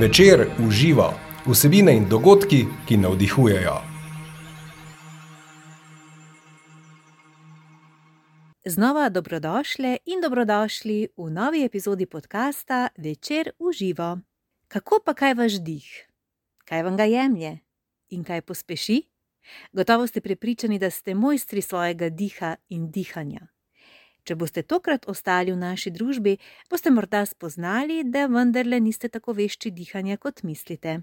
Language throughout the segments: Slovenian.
Večer uživa vsebine in dogodki, ki navdihujejo. Znova dobrodošli in dobrodošli v novi epizodi podcasta Večer uživa. Kako pa kaj vaš dih? Kaj vam ga jemlje in kaj pospeši? Gotovo ste prepričani, da ste mojstri svojega diha in dihanja. Če boste tokrat ostali v naši družbi, boste morda spoznali, da vendarle niste tako vešči dihanja, kot mislite.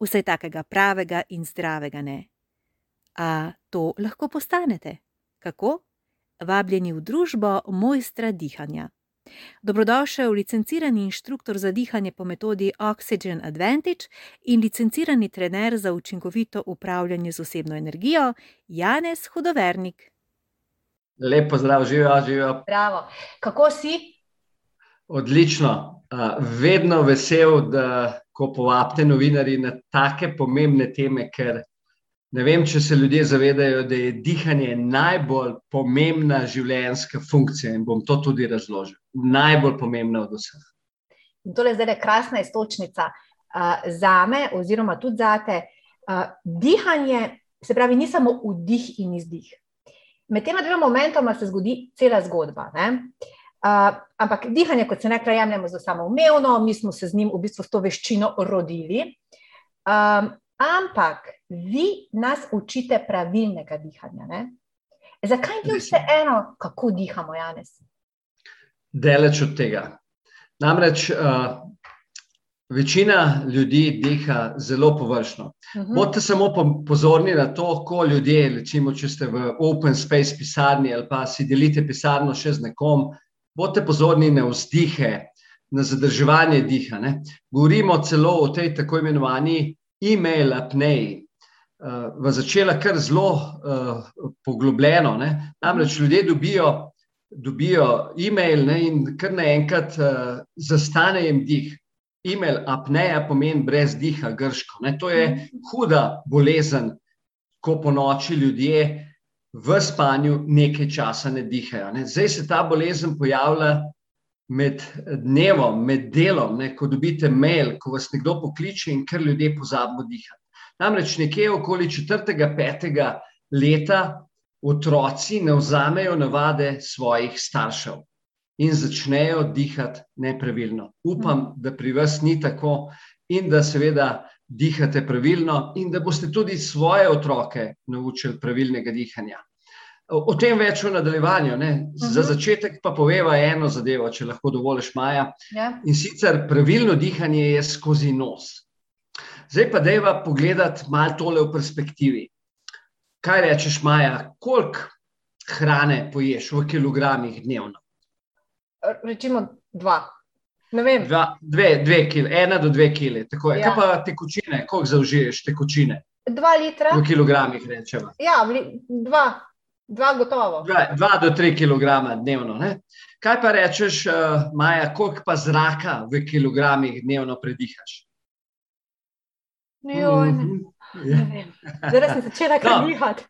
Vsaj takega pravega in zdravega ne. A to lahko postanete? Kako? Vabljeni v družbo mojstra dihanja. Dobrodošel licencirani inštruktor za dihanje po metodi Oxygen Advantage in licencirani trener za učinkovito upravljanje z osebno energijo, Janez Hudovernik. Lepo zdrav, živijo, živijo. Bravo. Kako si? Odlično. Uh, vedno vesel, da ko povabite novinarji na take pomembne teme, ker ne vem, če se ljudje zavedajo, da je dihanje najbolj pomembna življenjska funkcija in bom to tudi razložil. Najbolj pomembna od vseh. In tole zdaj je krasna istočnica uh, za me, oziroma tudi za te. Uh, dihanje, se pravi, ni samo vdih in izdih med tema dvema momentoma se zgodi cela zgodba. Uh, ampak dihanje, kot se nekaj jemljemo za samoumevno, mi smo se z njim v bistvu s to veščino rodili. Um, ampak vi nas učite pravilnega dihanja. Ne? Zakaj ni vse eno, kako dihamo, Janes? Deleč od tega. Namreč uh, Večina ljudi diha zelo površno. Uh mhm. -huh. Bodite samo pozorni na to, ko ljudje, recimo, če ste v open space pisarni ali pa si delite pisarno še z nekom, bodite pozorni na vzdihe, na zadrževanje diha. Ne? Govorimo celo o tej tako imenovani e-mail apneji. Uh, v začela kar zelo uh, poglobljeno. Ne? Namreč ljudje dobijo, dobijo e-mail ne? in kar naenkrat uh, zastane jim dih. E-mail apneja pomeni brez diha, grško. Ne? To je mhm. huda bolezen, ko po noči ljudje v spanju nekaj časa ne dihajo. Ne? Zdaj se ta bolezen pojavlja med dnevom, med delom, ne? ko dobite mail, ko vas nekdo pokliče in ker ljudje pozabimo dihati. Namreč nekje okoli četrtega, petega leta otroci ne vzamejo navade svojih staršev in začnejo dihati nepravilno. Upam, mhm. da pri vas ni tako in da seveda dihate pravilno, in da boste tudi svoje otroke naučili pravilnega dihanja. O tem več v nadaljevanju. Ne? Za mhm. začetek pa poveva eno zadevo, če lahko dovoliš, Maja. Ja. In sicer pravilno dihanje je skozi nos. Zdaj pa dejva pogledati malo tole v perspektivi. Kaj rečeš, Maja, koliko hrane poješ v kilogramih dnevno? Rečemo dva. Dva, dve, dve kile, ena do dve kile. Ja. Kaj pa tekočine, koliko zaužiješ tekočine? Dva litra. V kilogramih rečemo. Ja, dva, dva gotovo. Dva, dva do tri kilograma dnevno. Ne? Kaj pa rečeš, uh, Maja, koliko pa zraka v kilogramih dnevno predihaš? Ne, mm -hmm. Zdaj sem začela no. dihati.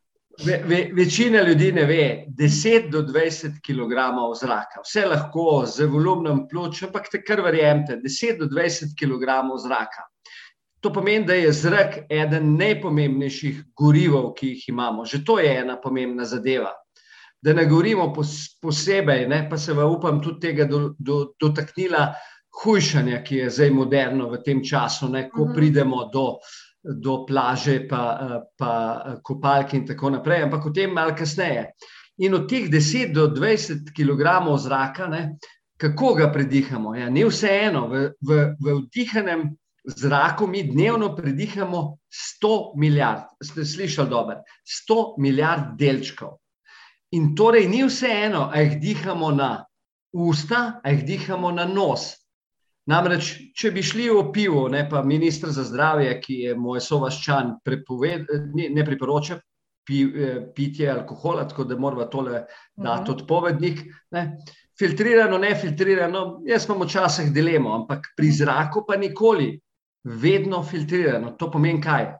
Ve, ve, večina ljudi ne ve, 10 do 20 kg zraka, vse lahko z volumnom pljuč, ampak te kar verjemite, 10 do 20 kg zraka. To pomeni, da je zrak eden najpomembnejših gorivov, ki jih imamo. Že to je ena pomembna zadeva. Da ne govorimo posebej, ne, pa se vam upam tudi tega do, do, dotaknila hujšanja, ki je zdaj moderno v tem času, ne, ko mhm. pridemo do do plaže, pa, pa kopalke in tako naprej, ampak o tem malo kasneje. In od teh 10 do 20 kg zraka, ne, kako ga predihamo? Ja, ni vseeno, v, v, v vdihanem zraku mi dnevno predihamo 100 milijard, ste slišali dobro, 100 milijard delčkov. In torej ni vseeno, ali jih dihamo na usta, ali jih dihamo na nos. Namreč, če bi šli v pivo, ne pa ministr za zdravje, ki je moj sovaščan, ne, ne priporoča pi, eh, pitje alkohola, tako da moramo tole dati mhm. odpovednik. Ne. Filtrirano, ne filtrirano, jaz imamo včasih dilemo, ampak pri zraku pa nikoli, vedno filtrirano. To pomeni kaj?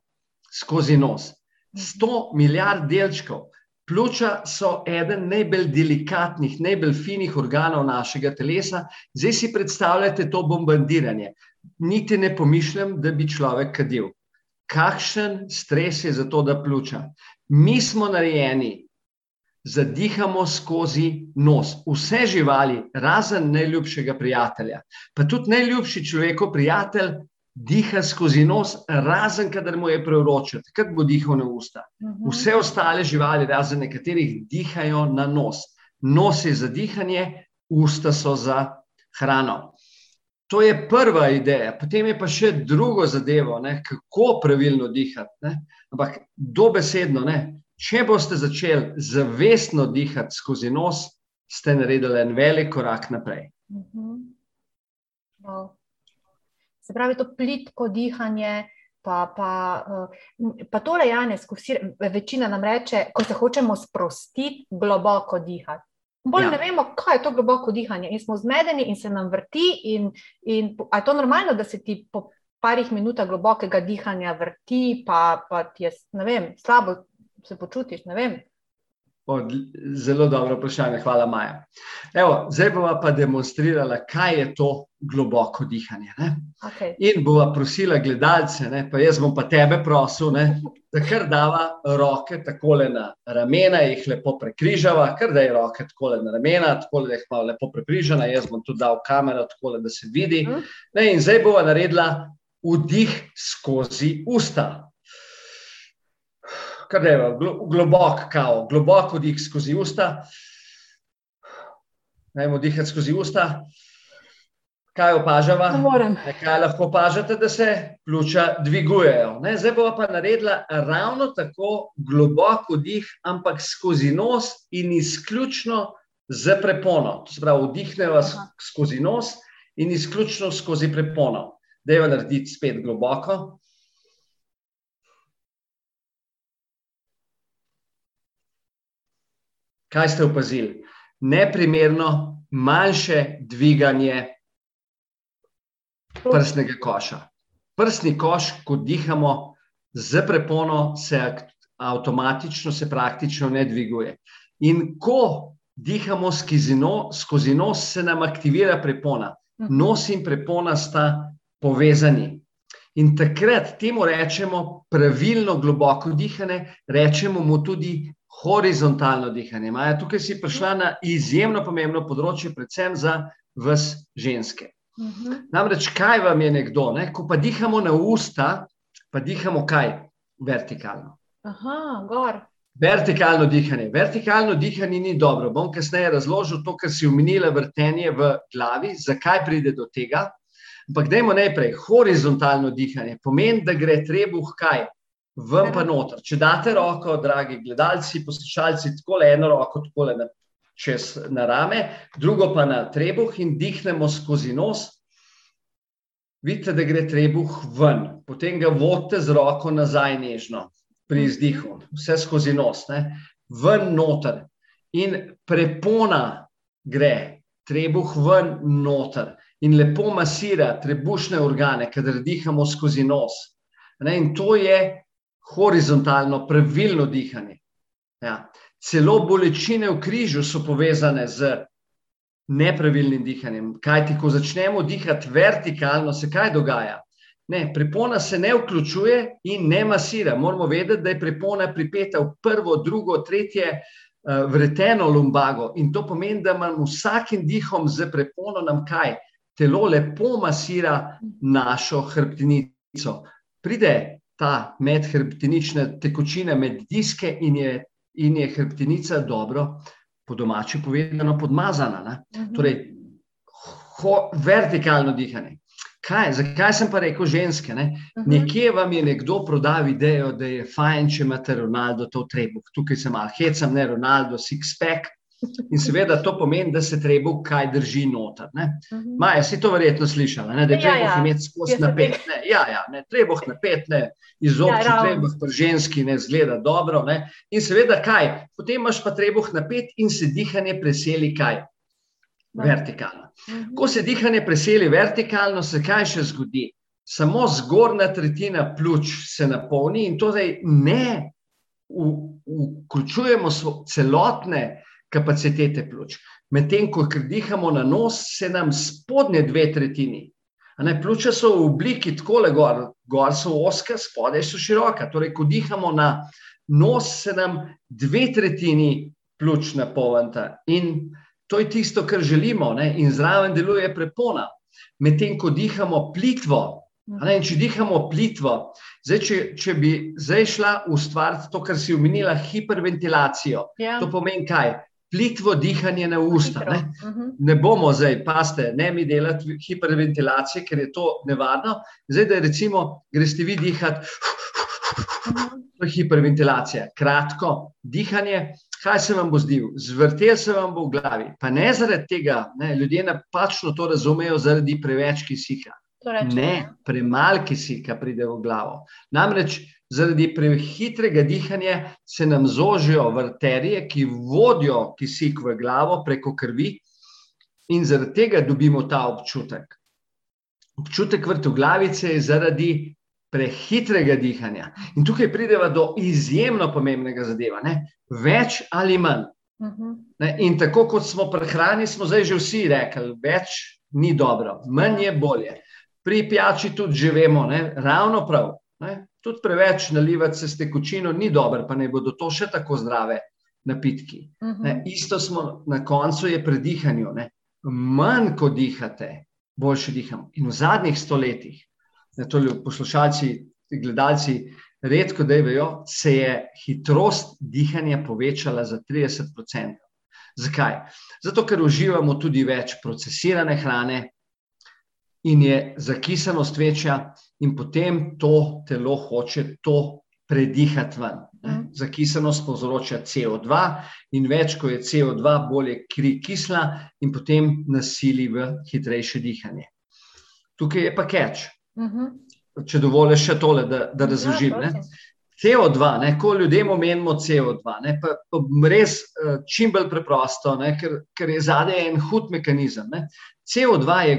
Skozi nos. 100 milijard delčkov. Pljuča so eden najbolj delikatnih, najbolj finih organov našega telesa. Zdaj si predstavljate to bombardiranje. Niti ne pomišljam, da bi človek kadil. Kakšen stres je za to, da pljuča? Mi smo narejeni, zadihamo skozi nos. Vse živali, razen najljubšega prijatelja, pa tudi najljubši človekov prijatelj, diha skozi nos, razen kadar mu je preuroče, takrat bo dihal na usta. Mhm. Vse ostale živali, razen nekaterih, dihajo na nos. Nos je za dihanje, usta so za hrano. To je prva ideja, potem je pa še drugo zadevo, ne, kako pravilno dihati. Ne. Ampak dobesedno, ne, če boste začeli zavestno dihati skozi nos, ste naredili en velik korak naprej. Mhm. Wow. Se pravi, to plitko dihanje. Pa, pa, eh, pa tole, Janes, ko vsi, večina nam reče, ko se hočemo sprostiti, globoko dihati. Bolj ja. ne vemo, kaj je to globoko dihanje. In smo zmedeni in se nam vrti. In, in, a je to normalno, da se ti po parih minutah globokega dihanja vrti, pa, pa ti je ne vem, slabo se počutiš. Ne vem. Od, zelo dobro vprašanje, hvala Maja. Evo, zdaj bova pa demonstrirala, kaj je to globoko dihanje. Ne? Okay. In bova prosila gledalce, ne, pa jaz bom pa tebe prosil, ne, da kar dava roke takole na ramena, jih lepo prekrižava, kar da je roke takole na ramena, takole da jih malo lepo prekrižana, jaz bom tudi dal kamero takole, da se vidi. Mhm. Ne, in zdaj bova naredila vdih skozi usta. Kar da je globok, kao, globok vdih skozi usta. Najmo dihati skozi usta. Kaj opažava? Ne. Ne, Kaj lahko opažate, da se pljuča dvigujejo? Ne, zdaj bomo pa naredila ravno tako globok vdih, ampak skozi nos in izključno z prepono. To se pravi, vdihneva Aha. skozi nos in izključno skozi prepono. Dejva narediti spet globoko. Kaj ste opazili? Neprimerno manjše dviganje prsnega koša. Prsni koš, ko dihamo z prepono, se avtomatično, se praktično ne dviguje. In ko dihamo skozi no- skozi nos, se nam aktivira prepona. Nos in prepona sta povezani. In takrat temu rečemo pravilno globoko dihanje, rečemo mu tudi horizontalno dihanje. Maja, tukaj si prišla na izjemno pomembno področje, predvsem za vas ženske. Mhm. Namreč, kaj vam je nekdo, ne? ko pa dihamo na usta, pa dihamo kaj? Vertikalno. Aha, gor. Vertikalno dihanje. Vertikalno dihanje ni dobro. Bom kasneje razložil to, kar si omenila, vrtenje v glavi, zakaj pride do tega. Ampak dajmo najprej. Horizontalno dihanje pomeni, da gre trebuh kaj? Ven pa noter. Če date roko, dragi gledalci, poslušalci, tako eno roko, tako na, čez na rame, drugo pa na trebuh in dihnemo skozi nos. Vidite, da gre trebuh ven, potem ga vodite z roko nazaj nežno pri izdihu, vse skozi nos, ne? ven noter. In prepona gre, trebuh ven noter in lepo masira trebušne organe, kadar dihamo skozi nos. Ne? In to je horizontalno, pravilno dihanje. Ja. Celo bolečine v križu so povezane z nepravilnim dihanjem. Kaj ti, ko začnemo dihati vertikalno, se kaj dogaja? Ne, prepona se ne vključuje in ne masira. Moramo vedeti, da je prepona pripeta v prvo, drugo, tretje uh, vreteno lumbago. In to pomeni, da imamo vsakim dihom z prepono nam kaj? Telo lepo masira našo hrbtenico. Pride ta medhrbtenična tekočina med diske in je, in je hrbtenica dobro, po domači povedano, podmazana. Ne? Mhm. Torej, ho, vertikalno dihanje. Kaj, zakaj sem pa rekel ženske? Ne? Mhm. Nekje vam je nekdo prodal idejo, da je fajn, če imate Ronaldo to trebuh. Tukaj sem malo hecam, ne Ronaldo, six-pack. In seveda to pomeni, da se trebuh kaj drži noter. Ne? Mhm. Maja, si to verjetno slišala, ne? da je Ja, trebuh ja. imeti skozi napet. Ne? Ja, ja, ne, trebuh napet, ne, izobči Ja, ravno. trebuh pri ženski ne zgleda dobro. Ne? In seveda kaj, potem imaš pa trebuh napet in se dihanje preseli kaj? Vertikalno. Mhm. Ko se dihanje preseli vertikalno, se kaj še zgodi? Samo zgornja tretjina pljuč se napolni in to zdaj ne vključujemo celotne kapacitete pljuč. Medtem ko dihamo na nos, se nam spodnje dve tretjini. Pljuča so v obliki tako le gor, gor so oska, spodaj so široka. Torej, ko dihamo na nos, se nam dve tretjini pljuč napolnita. In to je tisto, kar želimo, ne? in zraven deluje prepona. Medtem ko dihamo plitvo, ne? in če dihamo plitvo, zdaj, če, če bi zdaj šla ustvariti to, kar si omenila, hiperventilacijo, ja. to pomeni kaj? Plitvo dihanje na usta. Ne? Mhm. ne bomo zdaj, paste, ne mi delati hiperventilacije, ker je to nevarno. Zdaj, da recimo greste vi dihati, mhm. hiperventilacija, kratko dihanje, kaj se vam bo zdel, zvrtel se vam bo v glavi. Pa ne zaradi tega, ne, ljudje napačno to razumejo, zaradi preveč kisika. Ne, premalo kisika pride v glavo. Namreč zaradi prehitrega dihanja se nam zožijo arterije, ki vodijo kisik v glavo preko krvi, in zaradi tega dobimo ta občutek. Občutek vrtoglavice je zaradi prehitrega dihanja. In tukaj pridemo do izjemno pomembnega zadeva, ne? več ali manj. Uh mhm. -huh. ne? In tako kot smo prehrani, smo zdaj že vsi rekli, več ni dobro, manj je bolje. Pri pijači tudi že vemo, ne? ravno prav. Ne? Tudi preveč nalivati se s tekočino ni dobro, pa ne bodo to še tako zdrave napitki. Uh mhm. -huh. Isto smo na koncu je pri dihanju. Ne? Manj ko dihate, boljše dihamo. In v zadnjih stoletjih to poslušalci, gledalci redko da vejo, se je hitrost dihanja povečala za 30%. Zakaj? Zato, ker uživamo tudi več procesirane hrane in je zakisanost večja, in potem to telo hoče to predihati ven. Mhm. Zakisanost povzroča CO2, in več, ko je CO2, bolj je kri kisla, in potem nasili v hitrejše dihanje. Tukaj je pa catch. -huh. Če dovolite še tole, da, da ja, razložim. Ja, CO2, ne, ko ljudem omenimo CO2, ne, pa, pa res uh, čim bolj preprosto, ne, ker, ker je zadaj en hud mehanizem. Ne. CO2 je,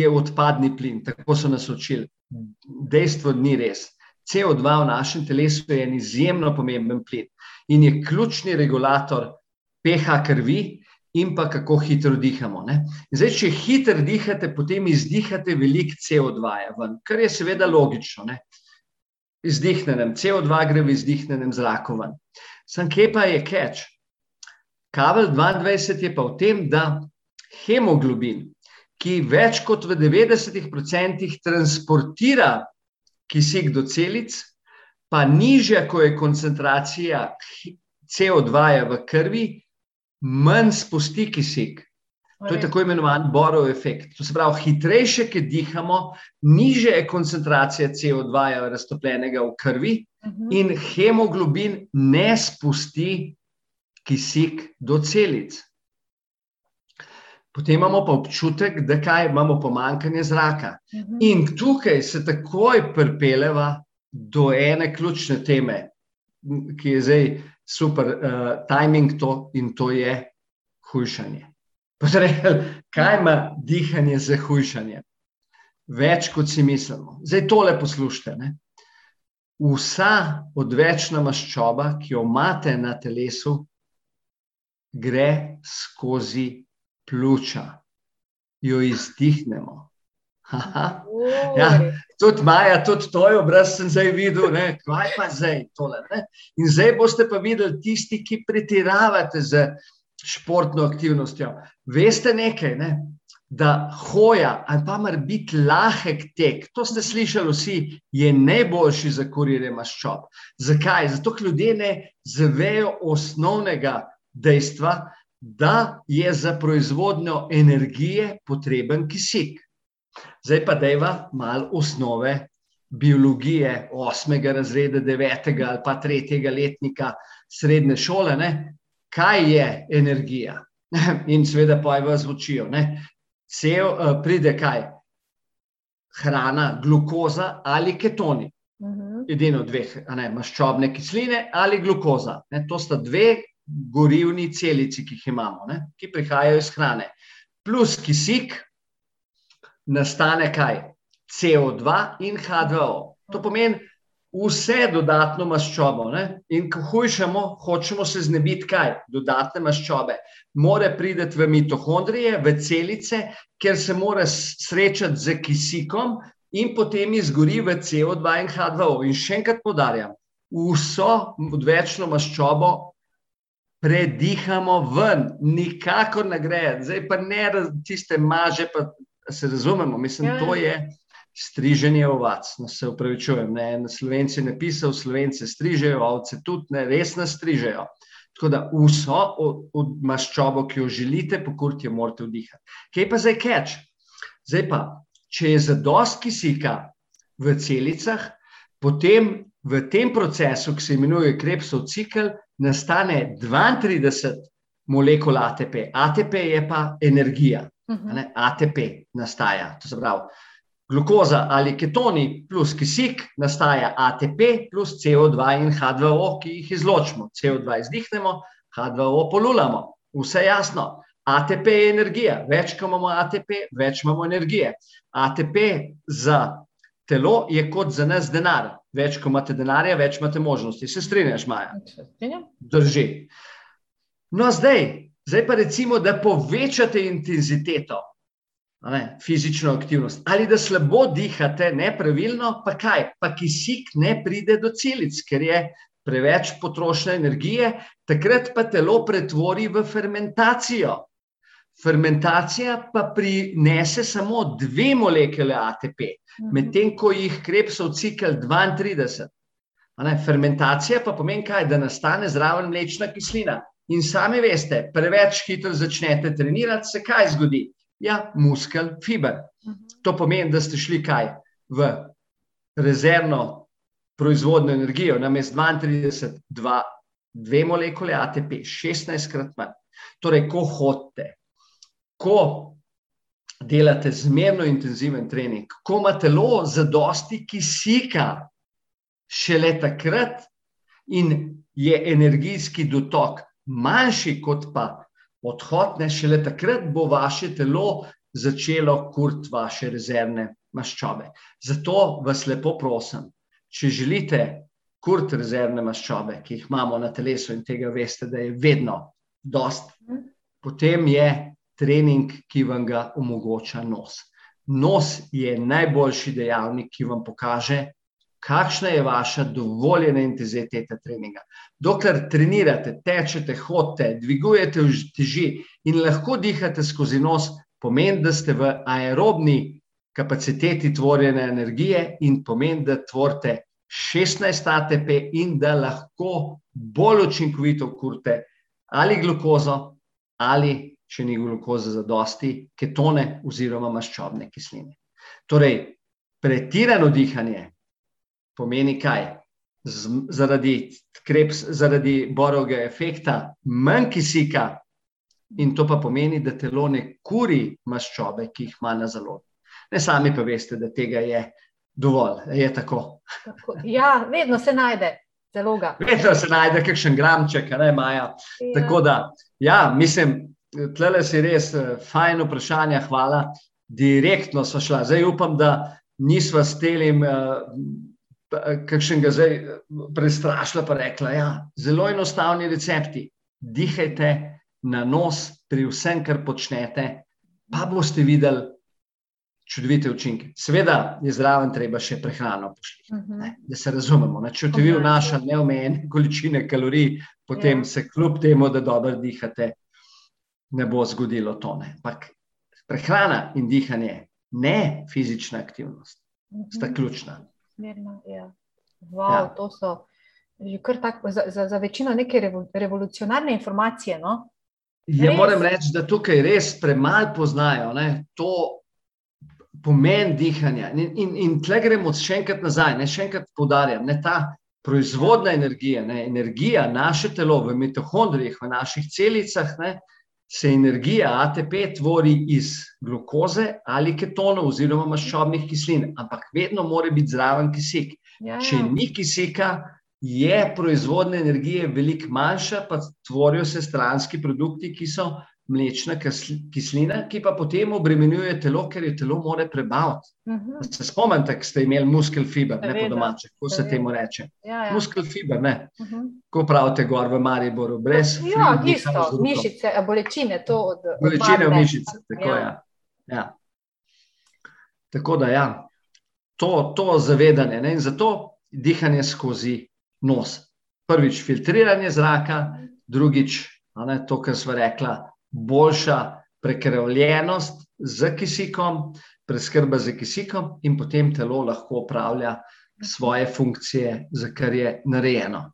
je odpadni plin, tako so nas učili. Dejstvo ni res. CO2 v našem telesu je en izjemno pomemben plin in je ključni regulator pH krvi in pa kako hitro dihamo. Zdaj, če hitro dihate, potem izdihate veliko CO2, ven, kar je seveda logično. Ne? Izdihnenem CO2 gre v izdihnenem zraku. Ven. Sam kje pa je catch? Kabel 22 je pa v tem, da hemoglobin, ki več kot v 90% transportira kisik do celic, pa nižja, ko je koncentracija CO2 v krvi, manj spusti kisik. To je tako imenovan borov efekt. To se pravi, hitrejše, ki dihamo, niže je koncentracija CO2 raztopljenega v krvi uh mhm. -huh. in hemoglobin ne spusti kisik do celic. Potem imamo pa občutek, da kaj, imamo pomankanje zraka. Uh mhm. -huh. In tukaj se takoj pripeleva do ene ključne teme, ki je zdaj super uh, timing to in to je hujšanje. Potrebno, kaj ima dihanje za hujšanje? Več kot si mislimo. Zdaj tole poslušajte. Ne? Vsa odvečna maščoba, ki jo imate na telesu, gre skozi pljuča, jo izdihnemo. Ja, tudi Maja, tudi to je obraz, sem zdaj videl, ne, kaj pa zdaj tole. Ne? In zdaj boste pa videli tisti, ki pretiravate z športno aktivnostjo. Veste nekaj, ne? da hoja ali pa mar biti lahek tek, to ste slišali vsi, je najboljši za kurirje maščob. Zakaj? Zato, ker ljudje ne zavejo osnovnega dejstva, da je za proizvodnjo energije potreben kisik. Zdaj pa dejva malo osnove biologije, osmega razreda, devetega ali pa tretjega letnika srednje šole. Ne? Kaj je energija? In seveda pa je vas učijo. Cel uh, pride kaj? Hrana, glukoza ali ketoni. Mhm. Edino dveh, ne, maščobne kisline ali glukoza. Ne? To sta dve gorivni celici, ki jih imamo, ne? ki prihajajo iz hrane. Plus kisik, nastane kaj? CO2 in H2O. To pomeni, vse dodatno maščobo. Ne? In ko hujšamo, hočemo se znebiti kaj? Dodatne maščobe. More priti v mitohondrije, v celice, ker se mora srečati z kisikom in potem izgori v CO2 in H2O. In še enkrat podarjam, vso odvečno maščobo predihamo ven, nikakor ne gre. Zdaj pa ne tiste maže, pa se razumemo, mislim, ja. to je striženje ovac. No, se upravičujem, ne, na slovenci ne pisal, slovence strižejo, ovce tudi ne, res nas strižejo. Tako da vso od, od maščobo, ki jo želite, pokurti jo morate vdihati. Kaj pa zdaj keč? Zdaj pa, če je zadost kisika v celicah, potem v tem procesu, ki se imenuje Krebsov cikl, nastane 32 molekul ATP. ATP je pa energija. Uh mhm. -huh. ATP nastaja. To se pravi, glukoza ali ketoni plus kisik, nastaja ATP plus CO2 in H2O, ki jih izločimo. CO2 izdihnemo, H2O polulamo. Vse jasno. ATP je energija. Več, ko imamo ATP, več imamo energije. ATP za telo je kot za nas denar. Več, ko imate denarja, več imate možnosti. Se strinjaš, Maja? Drži. No, zdaj, zdaj pa recimo, da povečate intenziteto ne, fizično aktivnost. Ali da slabo dihate, nepravilno, pa kaj, pa kisik ne pride do celic, ker je preveč potrošne energije, takrat pa telo pretvori v fermentacijo. Fermentacija pa prinese samo dve molekule ATP, mhm. medtem ko jih krepsov cikl 32. Ne, fermentacija pa pomeni kaj, da nastane zraven mlečna kislina. In sami veste, preveč hitro začnete trenirati, se kaj zgodi? Ja, muskel, fiber. Mhm. To pomeni, da ste šli kaj v rezervno proizvodno energijo, na mestu 32, 2, 2 molekule ATP, 16 krat manj. Torej, ko hodite, ko delate zmerno intenziven trening, ko ima telo zadosti kisika, šele takrat in je energijski dotok manjši kot pa odhod, ne šele takrat bo vaše telo začelo kurti vaše rezervne maščobe. Zato vas lepo prosim, če želite kurti rezervne maščobe, ki jih imamo na telesu in tega veste, da je vedno dost, potem je trening, ki vam ga omogoča nos. Nos je najboljši dejavnik, ki vam pokaže, kakšna je vaša dovoljena intenziteta treninga. Dokler trenirate, tečete, hodite, dvigujete teži in lahko dihate skozi nos, pomeni, da ste v aerobni kapaciteti tvorjene energije in pomeni, da tvorite 16 ATP in da lahko bolj učinkovito kurte ali glukozo, ali če ni glukoza za dosti, ketone oziroma maščobne kisline. Torej, pretirano dihanje pomeni kaj? Z, zaradi, kreps, zaradi borovega efekta, manj kisika, in to pa pomeni, da telo ne kuri maščobe, ki jih ima na zalogi. Ne sami pa veste, da tega je dovolj. Je tako. tako. Ja, vedno se najde. Zaloga. Vedno se najde kakšen gramček, ne Maja. Ja. Tako da, ja, mislim, tle si res eh, fajn vprašanja, hvala. Direktno so šla. Zdaj upam, da nisva s telim. Uh, kakšnega zdaj prestrašila, pa rekla, ja, zelo enostavni recepti. Dihajte na nos pri vsem, kar počnete, pa boste videli čudovite učinke. Seveda je zraven treba še prehrano pošljati, uh -huh. da se razumemo. Ne? Če vi vnašate neomejene količine kalorij, potem ja. se kljub temu, da dobro dihate, ne bo zgodilo to. Ampak prehrana in dihanje, ne fizična aktivnost, sta ključna smerno. Ja. Wow, ja. To so že kar tako za, za, za večino neke revolucionarne informacije. No? Ja, moram reči, da tukaj res premalo poznajo ne, to pomen dihanja. In, in, in tle gremo še enkrat nazaj, ne še enkrat poudarjam, ne ta. Proizvodna energija, ne, energija, naše telo v mitohondrijih, v naših celicah, ne, se energija ATP tvori iz glukoze ali ketonov oziroma maščobnih kislin, ampak vedno mora biti zraven kisik. Ja, ja. Če ni kisika, je proizvodna energije veliko manjša, pa tvorijo se stranski produkti, ki so mlečna kislina, ki pa potem obremenjuje telo, ker je telo more prebaviti. Uh -huh. Se spomnite, da ste imeli muskel fiber, ne po domače, kako se temu reče. Ja, ja. Muskel fiber, ne. Uh -huh. Ko pravite, gor v Mariboru, brez fiber. Ja, isto, mišice, bolečine, to od. Bolečine v mišice, tako ja. ja. ja. Tako da ja, to, to zavedanje ne? in zato dihanje skozi nos. Prvič filtriranje zraka, drugič ne, to, kar smo rekli, boljša prekrvljenost z kisikom, preskrba z kisikom, in potem telo lahko upravlja svoje funkcije, za kar je narejeno.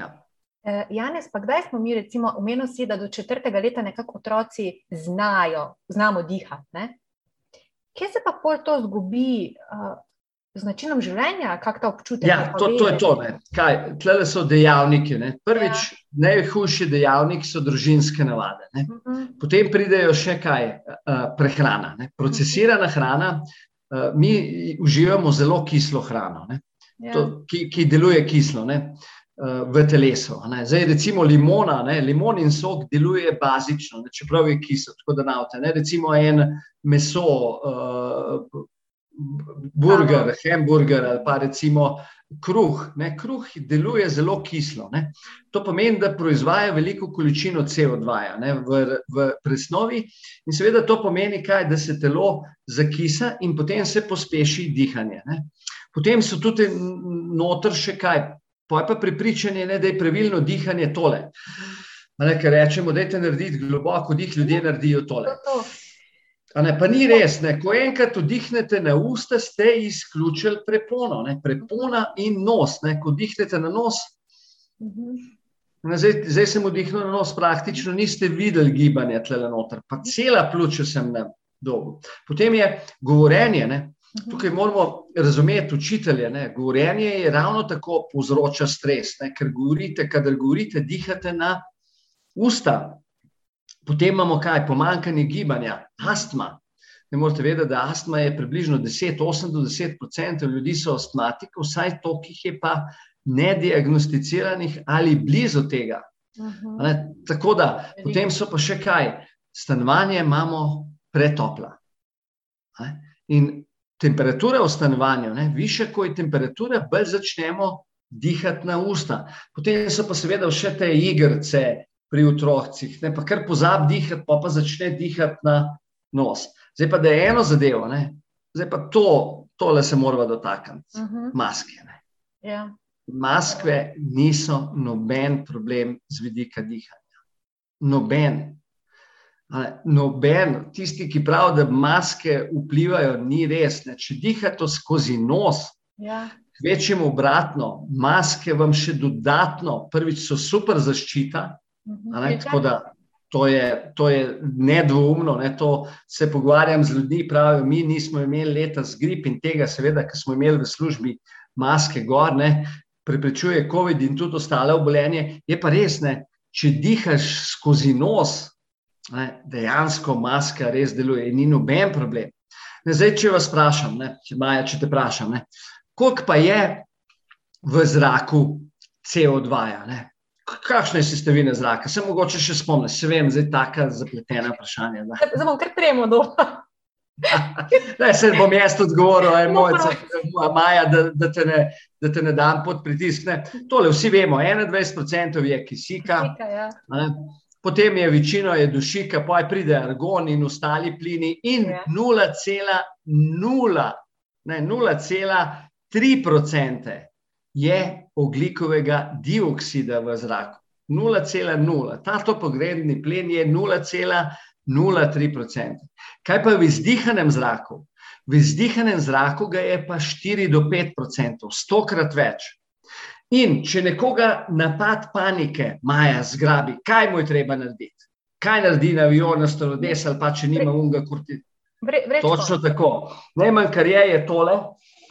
Ja. E, Janes, pa kdaj smo mi, recimo, omenili, da do četrtega leta nekako otroci znajo, znamo dihati? Kje se pa pol to zgubi? Uh, z načinom življenja, kako ta občutek? Ja, to, to je to. Tukaj so dejavniki. Ne. Prvič, ja. najhujši dejavnik so družinske navade. Uh mhm. -huh. Potem pridejo še kaj, uh, prehrana, ne. procesirana hrana. Uh, mi uživamo zelo kislo hrano, ja. to, ki, ki deluje kislo. Ne. V telesu. Ne. Zdaj, recimo, limona, ne. limon in sok deluje bazično, ne. čeprav je kisel, tako da navte. Ne. Recimo, en meso, uh, burger, hamburger ali pa recimo kruh. Ne? Kruh deluje zelo kislo. Ne? To pomeni, da proizvaja veliko količino CO2 ne? v, v presnovi, in seveda to pomeni, kaj, da se telo zakisa in potem se pospeši dihanje. Ne? Potem so tudi noter še kaj, pa je pa pripričanje, ne, da je pravilno dihanje tole. Ne, ker rečemo, da je narediti globoko dih, ljudje naredijo tole. To, to. Ne, pa ni res, ne. ko enkrat vdihnete na usta, ste izključili prepono, ne. prepona in nos. Ne. Ko vdihnete na nos, mhm. ne, zdaj, zdaj sem vdihnil na nos, praktično niste videli gibanja tle noter, pa cela pljuča sem na dolgu. Potem je govorenje. Ne. Mhm. Tukaj moramo razumeti učitelje. Ne. Govorenje je ravno tako povzroča stres, ne. ker govorite, kadar govorite, dihate na usta. Potem imamo kaj, pomankanje gibanja, astma. Ne morete vedeti, da astma je približno 10, 8 do 10 odstotkov ljudi so astmatiki, vsaj toliko jih je pa nediagnosticiranih ali blizu tega. Uh -huh. tako da, potem so pa še kaj, stanovanje imamo pretopla. Ne, in temperatura v stanovanju, ne, više kot je temperatura, bolj začnemo dihati na usta. Potem so pa seveda še te igrice, pri otrocih, ne pa kar pozabi dihati, pa pa začne dihati na nos. Zdaj pa da je eno zadevo, ne? zdaj pa to, tole se moramo dotakniti, uh mhm. -huh. maske. Ja. Maske niso noben problem z vidika dihanja. Noben. Noben, tisti, ki pravi, da maske vplivajo, ni res. Ne. Če dihate skozi nos, ja. večjemu obratno, maske vam še dodatno, prvič so super zaščita, Ne, tako da to je, to je nedvoumno. Ne, to se pogovarjam z ljudmi, pravijo, mi nismo imeli leta z grip in tega, seveda, ker smo imeli v službi maske gor, ne, preprečuje COVID in tudi ostale obolenje. Je pa res, ne, če dihaš skozi nos, ne, dejansko maska res deluje in ni noben problem. Ne, zdaj, če vas vprašam, ne, če, Maja, če te vprašam, koliko pa je v zraku CO2? -ja, Kakšne sestavine zraka? Se mogoče še spomniš, se vem, zdaj tako zapletena vprašanja. Zdaj bom kar tremo dol. Ne, se bom jaz odgovoril, aj mojca, Maja, da, da, te ne, da te ne dam pod pritisk. Ne. Tole vsi vemo, 21% je kisika, kisika ja. potem je večino je dušika, pa pride argon in ostali plini in 0,3% je oglikovega dioksida v zraku. 0,0. Ta topogredni plen je 0,03%. Kaj pa v izdihanem zraku? V izdihanem zraku ga je pa 4 do 5%, stokrat več. In če nekoga napad panike, maja zgrabi, kaj mu je treba narediti? Kaj naredi na avion, na storodes ali pa če nima unga kurti? Točno tako. Najmanj, kar je, je tole.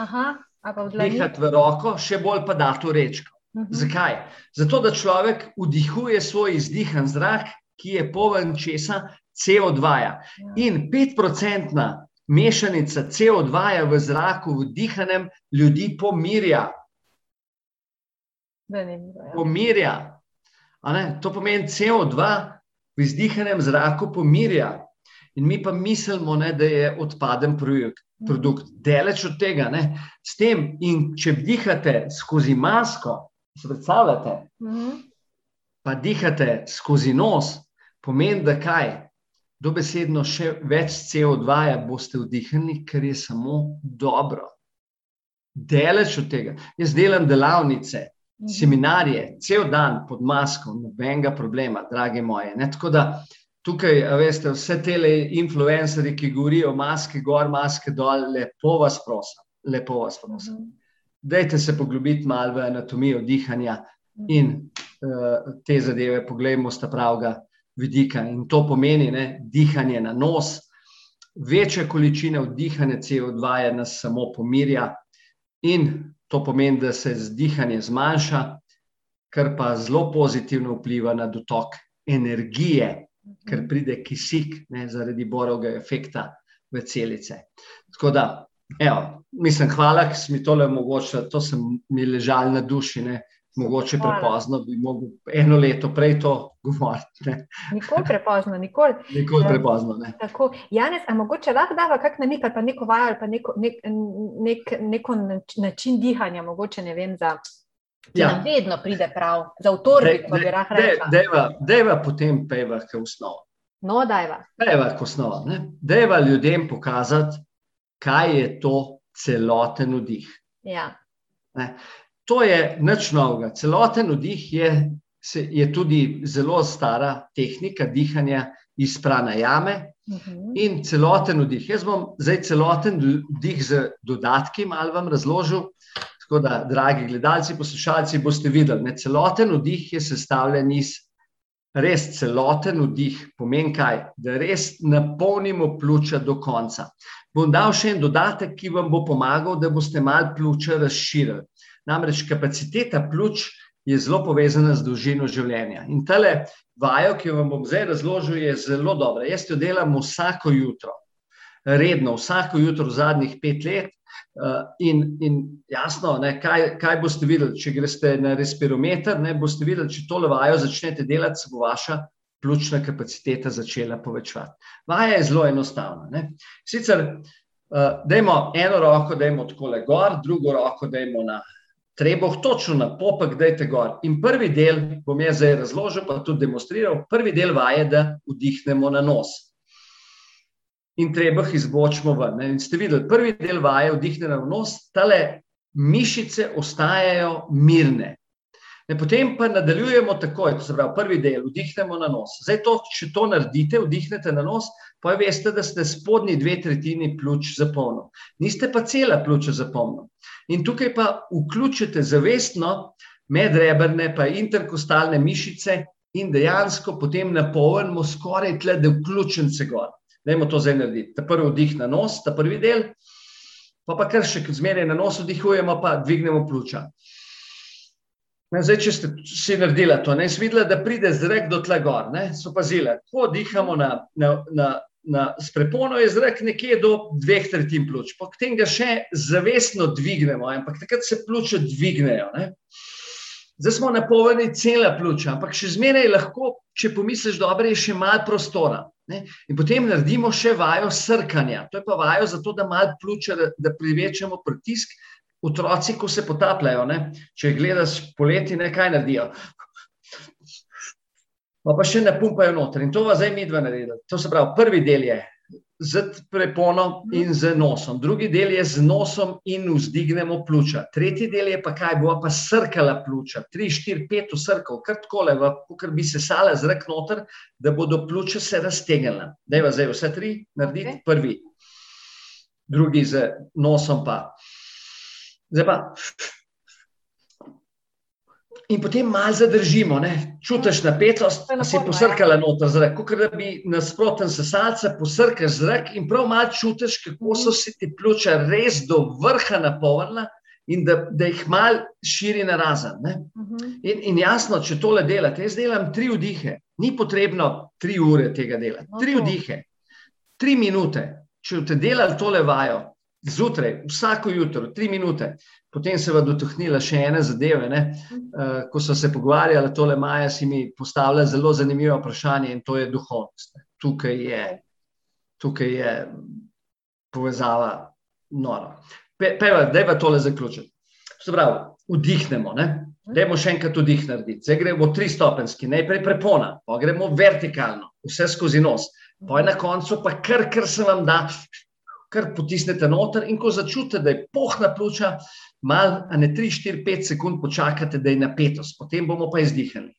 Aha. Dihati v roko, še bolj pa da to rečko. Uh mhm. -huh. Zakaj? Zato, da človek vdihuje svoj izdihan zrak, ki je poln česa CO2. -ja. In 5-procentna mešanica CO2 -ja v zraku, v dihanem, ljudi pomirja. Ja. Pomirja. To pomeni CO2. v izdihanem zraku pomirja. In mi pa mislimo, ne, da je odpaden projekt, produkt. Deleč od tega. Ne. S tem, in če dihate skozi masko, se predstavljate, pa dihate skozi nos, pomeni, da kaj? Dobesedno še več CO2 boste vdihnili, ker je samo dobro. Deleč od tega. Jaz delam delavnice, seminarije, cel dan pod masko, nobenega problema, drage moje. Ne? Tako da tukaj, veste, vse te influencerji, ki govorijo, maske gor, maske dol, lepo vas prosim, lepo vas prosim. Dajte se poglobiti malo v anatomijo dihanja in uh, te zadeve, poglejmo sta pravega vidika. In to pomeni ne, dihanje na nos, večja količina vdihanja CO2 je nas samo pomirja in to pomeni, da se zdihanje zmanjša, kar pa zelo pozitivno vpliva na dotok energije, ker mhm. pride kisik ne, zaradi borovega efekta v celice. Tako da, evo, mislim, hvala, ki si mi tole omogočila, to sem mi ležal na duši. Ne. Mogoče hvala. prepozno bi lahko eno leto prej to govoril. Nikoli prepozno, nikoli. Nikoli prepozno. Ne. Tako, Janes, a mogoče lahko dava kak namik ali pa neko vajo ali pa neko, nek, nek, neko način dihanja, mogoče ne vem za. Ja. Vedno pride prav, za avtorje, kot bi lahko rekel. Dejva, dejva potem peva, kot osnova. No, dejva. Peva, kot osnova. Dejva ljudem pokazati, kaj je to celoten vdih. Ja. To je nič novega. Celoten vdih je, je tudi zelo stara tehnika dihanja iz prana jame. Uh mhm. -huh. In celoten vdih. Jaz bom zdaj celoten vdih z dodatki malo vam razložil. Tako da, dragi gledalci, poslušalci, boste videli, da celoten vdih je sestavljen iz res celoten vdih, pomeni kaj, da res napolnimo pljuča do konca. Bom dal še en dodatek, ki vam bo pomagal, da boste malo pljuča razširili. Namreč kapaciteta pljuč je zelo povezana z dolžino življenja. In tale vajo, ki vam bom zdaj razložil, je zelo dobra. Jaz jo delam vsako jutro, redno, vsako jutro v zadnjih pet let. Uh, in, in jasno, ne, kaj, kaj boste videli, če greste na respirometer, ne boste videli, če to levajo začnete delati, se bo vaša pljučna kapaciteta začela povečevati. Vaja je zelo enostavna. Ne. Sicer, uh, dajmo eno roko, dajmo tako le gor, drugo roko dajmo na trebuh, točno na popek, dajte gor. In prvi del bom jaz zdaj razložil, pa tudi demonstriral. Prvi del vaje, da vdihnemo na nos in treba jih izbočimo ven. In ste videli, prvi del vaje, vdihnjeno v nos, tale mišice ostajajo mirne. Ne, potem pa nadaljujemo takoj, to se pravi, prvi del, vdihnemo na nos. Zdaj, to, če to naredite, vdihnete na nos, pa veste, da ste spodnji dve tretjini pljuč zapolnili. Niste pa cela pljuča zapolnili. In tukaj pa vključite zavestno medrebrne, pa interkostalne mišice in dejansko potem napolnimo skoraj tle, da vključim se gor. Dajmo to zdaj narediti. Ta prvi vdih na nos, ta prvi del, pa pa kar še zmeraj na nos vdihujemo, pa dvignemo pljuča. Zdaj, če ste si naredili to, ne svidela, da pride zrak do tle gor, ne, so pazile. Ko dihamo na, na, na, na sprepono, je zrak nekje do dveh tretjin pljuč. Potem ga še zavestno dvignemo, ampak takrat se pljuča dvignejo. Ne. Zdaj smo napolnjeni cela pljuča, ampak še zmeraj lahko, če pomisliš dobro, je še malo prostora. Ne? In potem naredimo še vajo srkanja. To je pa vajo zato, da malo pljuče, da, privečemo pritisk. Otroci, ko se potapljajo, ne? če gledaš poleti, ne kaj naredijo. Pa, pa še ne pumpajo noter. In to vas zdaj mi dva naredila. To se pravi, prvi del je z preponom in z nosom, drugi del je z nosom in vzdignemo pljuča, tretji del je pa kaj, bo pa srkala pljuča, tri, štiri, pet usrkov, kar takole, ker bi se sala zrak noter, da bodo pljuča se raztegnila. Dajva zdaj vse tri narediti, okay. prvi, drugi z nosom pa. Zdaj pa. In potem malo zadržimo, ne? čutiš napetost, da si posrkala noter zrak, kot da bi nasproten sesalca posrkal zrak in prav malo čutiš, kako so si ti pljuča res do vrha napolnila in da, da jih malo širi na razen. Mhm. In, in jasno, če tole delate, jaz delam tri vdihe, ni potrebno tri ure tega delati, tri vdihe, tri minute. Če boste delali tole vajo, zjutraj, vsako jutro, tri minute. Potem se je dotaknila še ene zadeve. Uh, ko so se pogovarjali, tole Maja si mi postavila zelo zanimivo vprašanje in to je duhovnost. Tukaj je, tukaj je povezava nora. Pe, peva, da je pa tole zaključiti. Se pravi, vdihnemo. Ne? Dajmo še enkrat vdih narediti. Zdaj gremo tri stopenski, najprej prepona, pa gremo vertikalno, vse skozi nos. Pa je na koncu pa kar, kar se vam da, kar potisnete noter in ko začutite, da je pohna pljuča, malo, a ne 3, 4, 5 sekund počakate, da je napetost, potem bomo pa izdihali.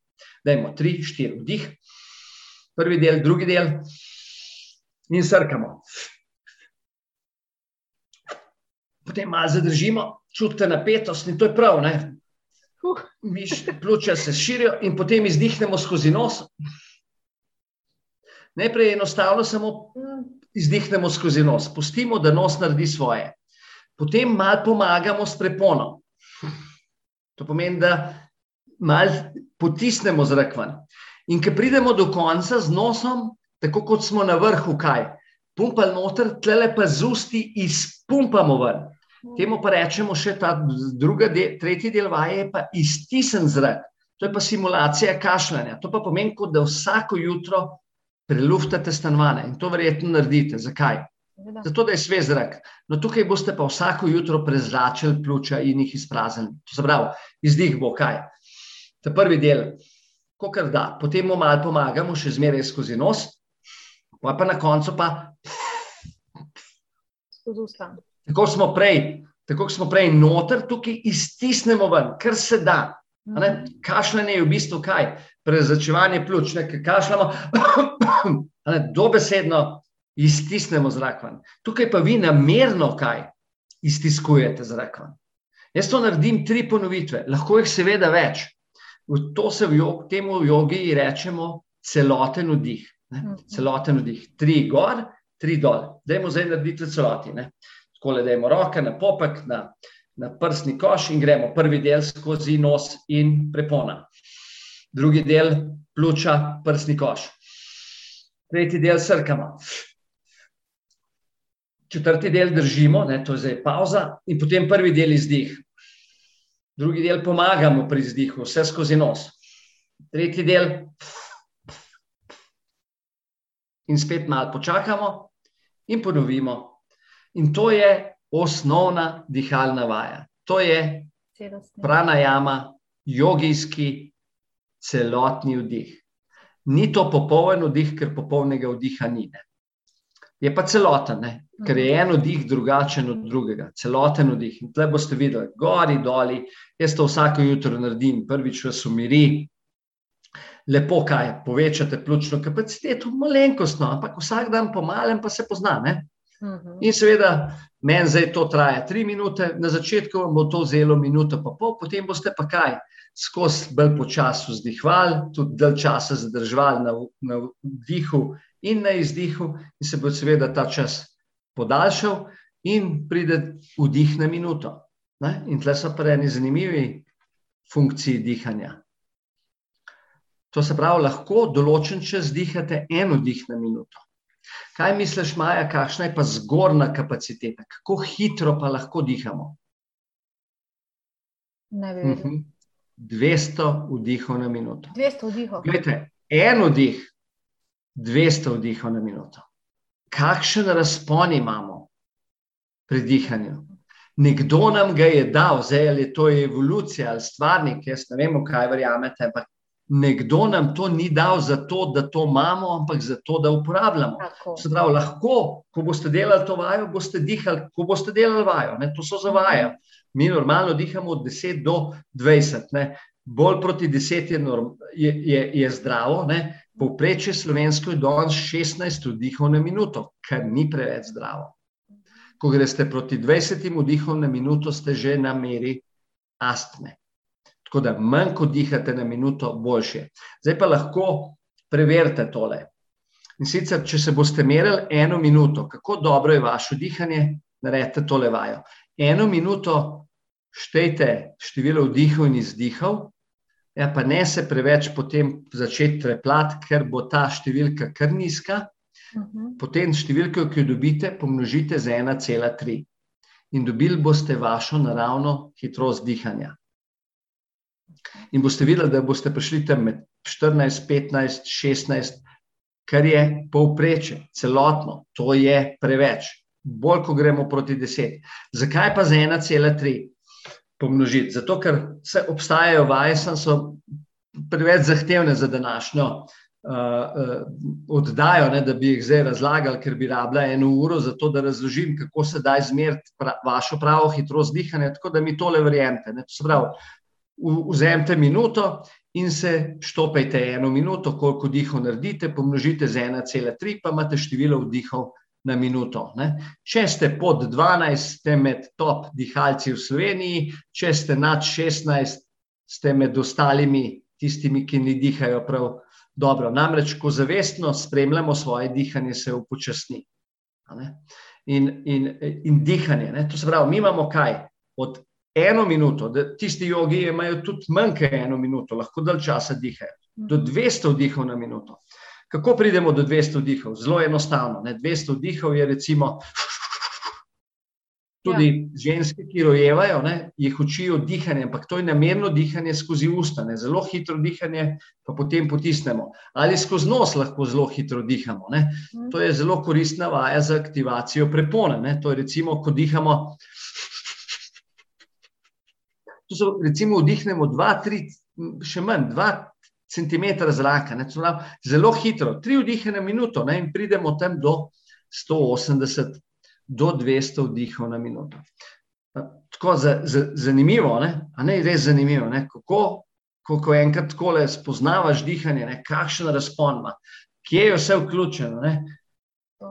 Dajmo 3, 4, vdih, prvi del, drugi del in srkamo. Potem malo zadržimo, čutite napetost in to je prav, ne? Miš, pljuča se širijo in potem izdihnemo skozi nos. Najprej enostavno samo izdihnemo skozi nos, pustimo, da nos naredi svoje. Potem malo pomagamo s preponom. To pomeni, da malo potisnemo zrak ven. In ko pridemo do konca z nosom, tako kot smo na vrhu, kaj? Pumpali noter, tle pa z usti izpumpamo ven. Temu pa rečemo še ta druga, del, tretji del vaje, pa iztisen zrak. To je pa simulacija kašljanja. To pa pomeni, da vsako jutro preluftate stanovanje in to verjetno naredite. Zakaj? Zato, da je svež zrak. No, tukaj boste pa vsako jutro prezračili pljuča in jih izpraznili. To se pravi, izdih bo kaj. Ta prvi del, ko kar da, potem mu malo pomagamo, še zmeraj skozi nos, pa, pa na koncu pa. Tako smo prej, tako smo prej noter, tukaj iztisnemo ven, kar se da. Kašljanje je v bistvu kaj? Prezračevanje pljuč, nekaj kašljamo, dobesedno iztisnemo zrak ven. Tukaj pa vi namerno kaj iztiskujete zrak ven. Jaz to naredim tri ponovitve, lahko jih seveda več. V to se v jog, temu v jogi rečemo celoten vdih. Ne? Celoten vdih. Tri gor, tri dol. Dajmo zdaj narediti celoti. Ne? Tako le dajmo roke na popek, na, na prsni koš in gremo prvi del skozi nos in prepona. Drugi del pljuča, prsni koš. Tretji del srkamo. Četrti del držimo, ne, to je zdaj pauza, in potem prvi del izdih. Drugi del pomagamo pri izdihu, vse skozi nos. Tretji del in spet malo počakamo in ponovimo. In to je osnovna dihalna vaja. To je pranajama, jogijski celotni vdih. Ni to popoln vdih, ker popolnega vdiha ni. Ne je pa celoten, ne? ker je en vdih drugačen od drugega, celoten vdih. In tle boste videli, gori, doli, jaz to vsako jutro naredim, prvič vas umiri, lepo kaj, povečate pljučno kapaciteto, malenkostno, ampak vsak dan pomalem pa se pozna. Ne? Mhm. In seveda, meni zdaj to traja tri minute, na začetku vam bo to vzelo minuto, pa pol, potem boste pa kaj, skozi bolj počasno vzdihvali, tudi dalj časa zadržvali na, na vdihu in na izdihu, in se bo seveda ta čas podaljšal, in pride vdih na minuto. Ne? In tle so pa eni zanimivi funkciji dihanja. To se pravi, lahko določen čas dihate en vdih na minuto. Kaj misliš, Maja, kakšna je pa zgornja kapaciteta, kako hitro pa lahko dihamo? Ne vem. 200 vdihov na minuto. 200 vdihov. Glede, en vdih 200 vdihov na minuto. Kakšen razpon imamo pri dihanju? Nekdo nam ga je dal, zdaj ali je to evolucija ali stvarnik, jaz ne vem, kaj verjamete, ampak nekdo nam to ni dal zato, da to imamo, ampak zato, da uporabljamo. Se pravi, lahko, ko boste delali to vajo, boste dihali, ko boste delali vajo, ne? to so za vajo. Mi normalno dihamo od 10 do 20, ne? bolj proti 10 je, je, je, je zdravo, ne? Povprečje slovensko je danes 16 vdihov na minuto, kar ni preveč zdravo. Ko greste proti 20 vdihom na minuto, ste že na meri astme. Tako da manj, ko dihate na minuto, boljše. Zdaj pa lahko preverite tole. In sicer, če se boste merili eno minuto, kako dobro je vaše dihanje, naredite tole vajo. Eno minuto štejte število vdihov in izdihov, Ja, pa ne se preveč potem začeti treplat, ker bo ta številka kar nizka. Uh mhm. -huh. Potem številko, ki jo dobite, pomnožite z 1,3. in dobili boste vašo naravno hitrost dihanja. In boste videli, da boste prišli tam med 14, 15, 16, kar je povpreče, celotno, to je preveč. Bolj, ko gremo proti 10. Zakaj pa za 1,3 pomnožiti? Zato, ker se obstajajo vaje, sem so preveč zahtevne za današnjo uh, uh, oddajo, ne, da bi jih zdaj razlagali, ker bi rabila eno uro za to, da razložim, kako se da izmeriti pra, vašo pravo hitrost dihanja, tako da mi tole verjemite. Ne. To se pravi, vzemite minuto in se štopajte eno minuto, koliko dihov naredite, pomnožite z 1,3, pa imate število vdihov na minuto. Ne. Če ste pod 12, ste med top dihalci v Sloveniji, če ste nad 16, ste med ostalimi tistimi, ki ne dihajo prav dobro. Namreč, ko zavestno spremljamo svoje dihanje, se upočasni. In, in, in dihanje, ne. to se pravi, mi imamo kaj? Od eno minuto, da tisti jogi imajo tudi manj kot eno minuto, lahko dalj časa dihajo. Do 200 vdihov na minuto. Kako pridemo do 200 vdihov? Zelo enostavno. Ne? 200 vdihov je recimo. Tudi ja. ženske, ki rojevajo, ne, jih učijo dihanje, ampak to je namerno dihanje skozi usta, ne, zelo hitro dihanje, pa potem potisnemo. Ali skozi nos lahko zelo hitro dihamo. Ne. Mhm. To je zelo koristna vaja za aktivacijo prepone. Ne. To je recimo, ko dihamo. To so, recimo, vdihnemo 2-3, še manj, 2 cm zraka, ne, zelo hitro, 3 vdihe na minuto ne, in pridemo tam do 180 do 200 vdihov na minuto. Tako za, za, zanimivo, ne? a ne res zanimivo, ne? kako ko enkrat tako le spoznavaš dihanje, ne? kakšen razpon ima, kje je vse vključeno. Ne?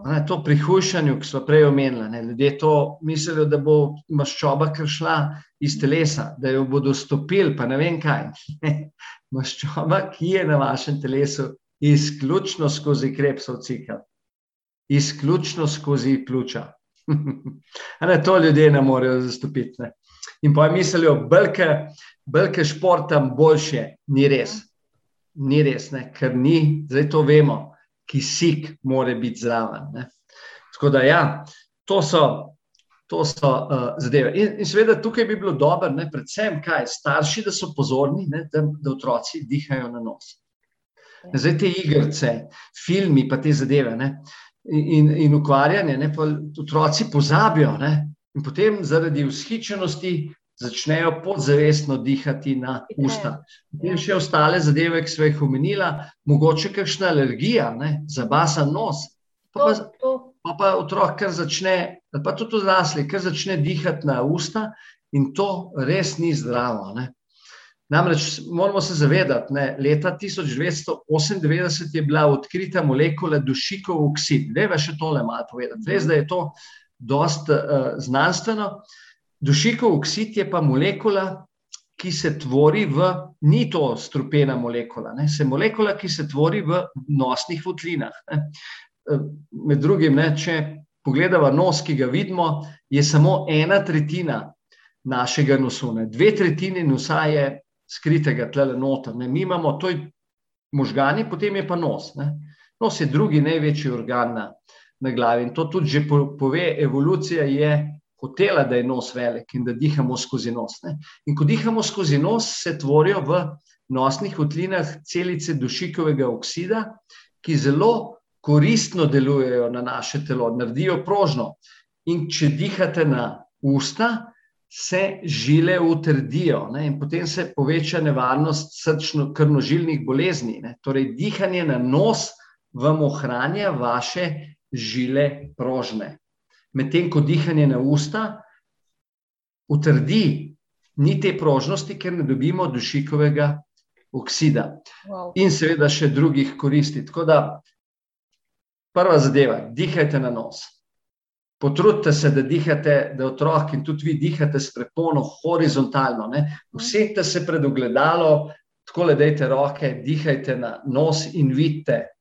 Ne, to pri hujšanju, ki smo prej omenili, ljudje to mislijo, da bo maščoba kršla iz telesa, da jo bodo stopili, pa ne vem kaj. Maščoba, ki je na vašem telesu, izključno skozi krepsov cikl, izključno skozi pljuča. ne, to ljudje ne morejo zastopiti. Ne. In pa mislijo, da je šport tam boljše, ni res. Ni res, ne, ker ni, zdaj to vemo kisik mora biti zraven. Ne. Tako da, ja, to so, to so uh, zadeve. In, in seveda tukaj bi bilo dobro, ne, predvsem kaj, starši, da so pozorni, ne, da, da otroci dihajo na nos. Ja. Zdaj te igrice, filmi, pa te zadeve. Ne, in, in ukvarjanje, ne, pa otroci pozabijo. Ne, in potem zaradi vzhičenosti začnejo podzavestno dihati na usta. In še ostale zadeve, ki smo jih omenila, mogoče kakšna alergija, ne, zabasan nos. Pa pa, pa, pa otrok, kar začne, pa tudi odrasli, kar začne dihati na usta, in to res ni zdravo. Ne. Namreč moramo se zavedati, da leta 1998 je bila odkrita molekula dušikov oksid. Deva še tole malo povedati. Res, da je to dosta uh, znanstveno. Dušikov oksid je pa molekula, ki se tvori v, ni to strupena molekula, ne, se molekula, ki se tvori v nosnih votlinah. Ne. Eh, med drugim, ne, če pogledamo nos, ki ga vidimo, je samo ena tretjina našega nosu. Ne. Dve tretjini nosa je skritega tlele noter. Ne. Mi imamo to možgani, potem je pa nos. Ne. Nos je drugi največji organ na, na glavi in to tudi že pove, evolucija je hotela, da je nos velik in da dihamo skozi nos. Ne? In ko dihamo skozi nos, se tvorijo v nosnih votlinah celice dušikovega oksida, ki zelo koristno delujejo na naše telo, naredijo prožno. In če dihate na usta, se žile utrdijo ne? in potem se poveča nevarnost srčno-krnožilnih bolezni. Ne? Torej, dihanje na nos vam ohranja vaše žile prožne medtem ko dihanje na usta utrdi, ni te prožnosti, ker ne dobimo dušikovega oksida. Wow. In seveda še drugih koristi. Tako da, prva zadeva, dihajte na nos. Potrudite se, da dihate, da otrok in tudi vi dihate s prepono horizontalno. Usedite se pred ogledalo, tako le dajte roke, dihajte na nos in vidite,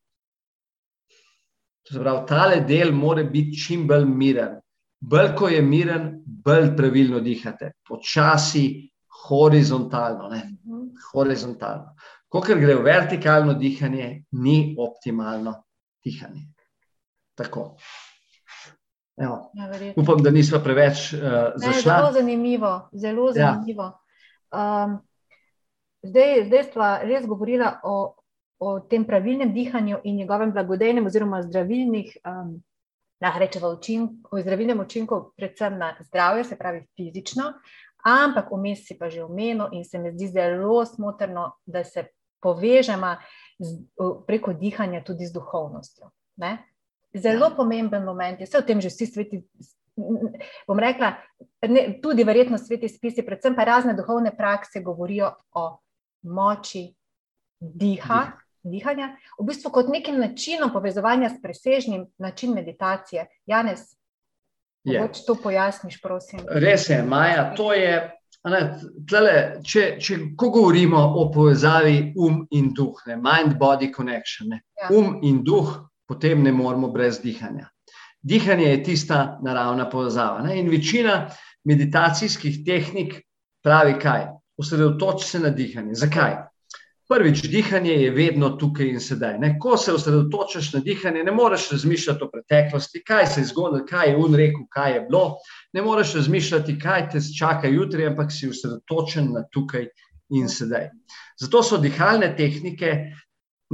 Pravi, tale del mora biti čim bolj miren. Bolj ko je miren, bolj pravilno dihate, počasi, horizontalno. Mhm. horizontalno. Ko gre v vertikalno dihanje, ni optimalno dihanje. Tako. Ja, Upam, da nismo preveč uh, zašli. Zelo zanimivo. Zelo ja. zanimivo. Ja. Um, zdaj zdaj smo res govorili o, o tem pravilnem dihanju in njegovem blagodejnem, oziroma zdravilnih, um, rečemo, učink, zdravilnem učinku, predvsem na zdravje, se pravi fizično. Ampak vmes si pa že omenil, in se mi zdi zelo smotrno, da se povežemo preko dihanja tudi z duhovnostjo. Ne? Zelo ja. pomemben moment je, vse o tem že vsi sveti. Bom rekla, ne, tudi verjetno sveti spisi, predvsem pa razne duhovne prakse govorijo o moči diha, dihanja, v bistvu kot nekim načinom povezovanja s presežnim načinom meditacije. Janez, če to pojasniš, prosim. Res je, Maja, to je. Ne, tlele, če, če ko govorimo o povezavi um in duh, mind-body connection, ne, ja. um in duh potem ne moremo brez dihanja. Dihanje je tista naravna povezava. Ne? In večina meditacijskih tehnik pravi, kaj? Osredotoči se na dihanje. Zakaj? Prvič, dihanje je vedno tukaj in sedaj. Ne? Ko se osredotočiš na dihanje, ne moreš razmišljati o preteklosti, kaj se je zgodilo, kaj je un rekel, kaj je bilo. Ne moreš razmišljati, kaj te čaka jutri, ampak si osredotočen na tukaj in sedaj. Zato so dihalne tehnike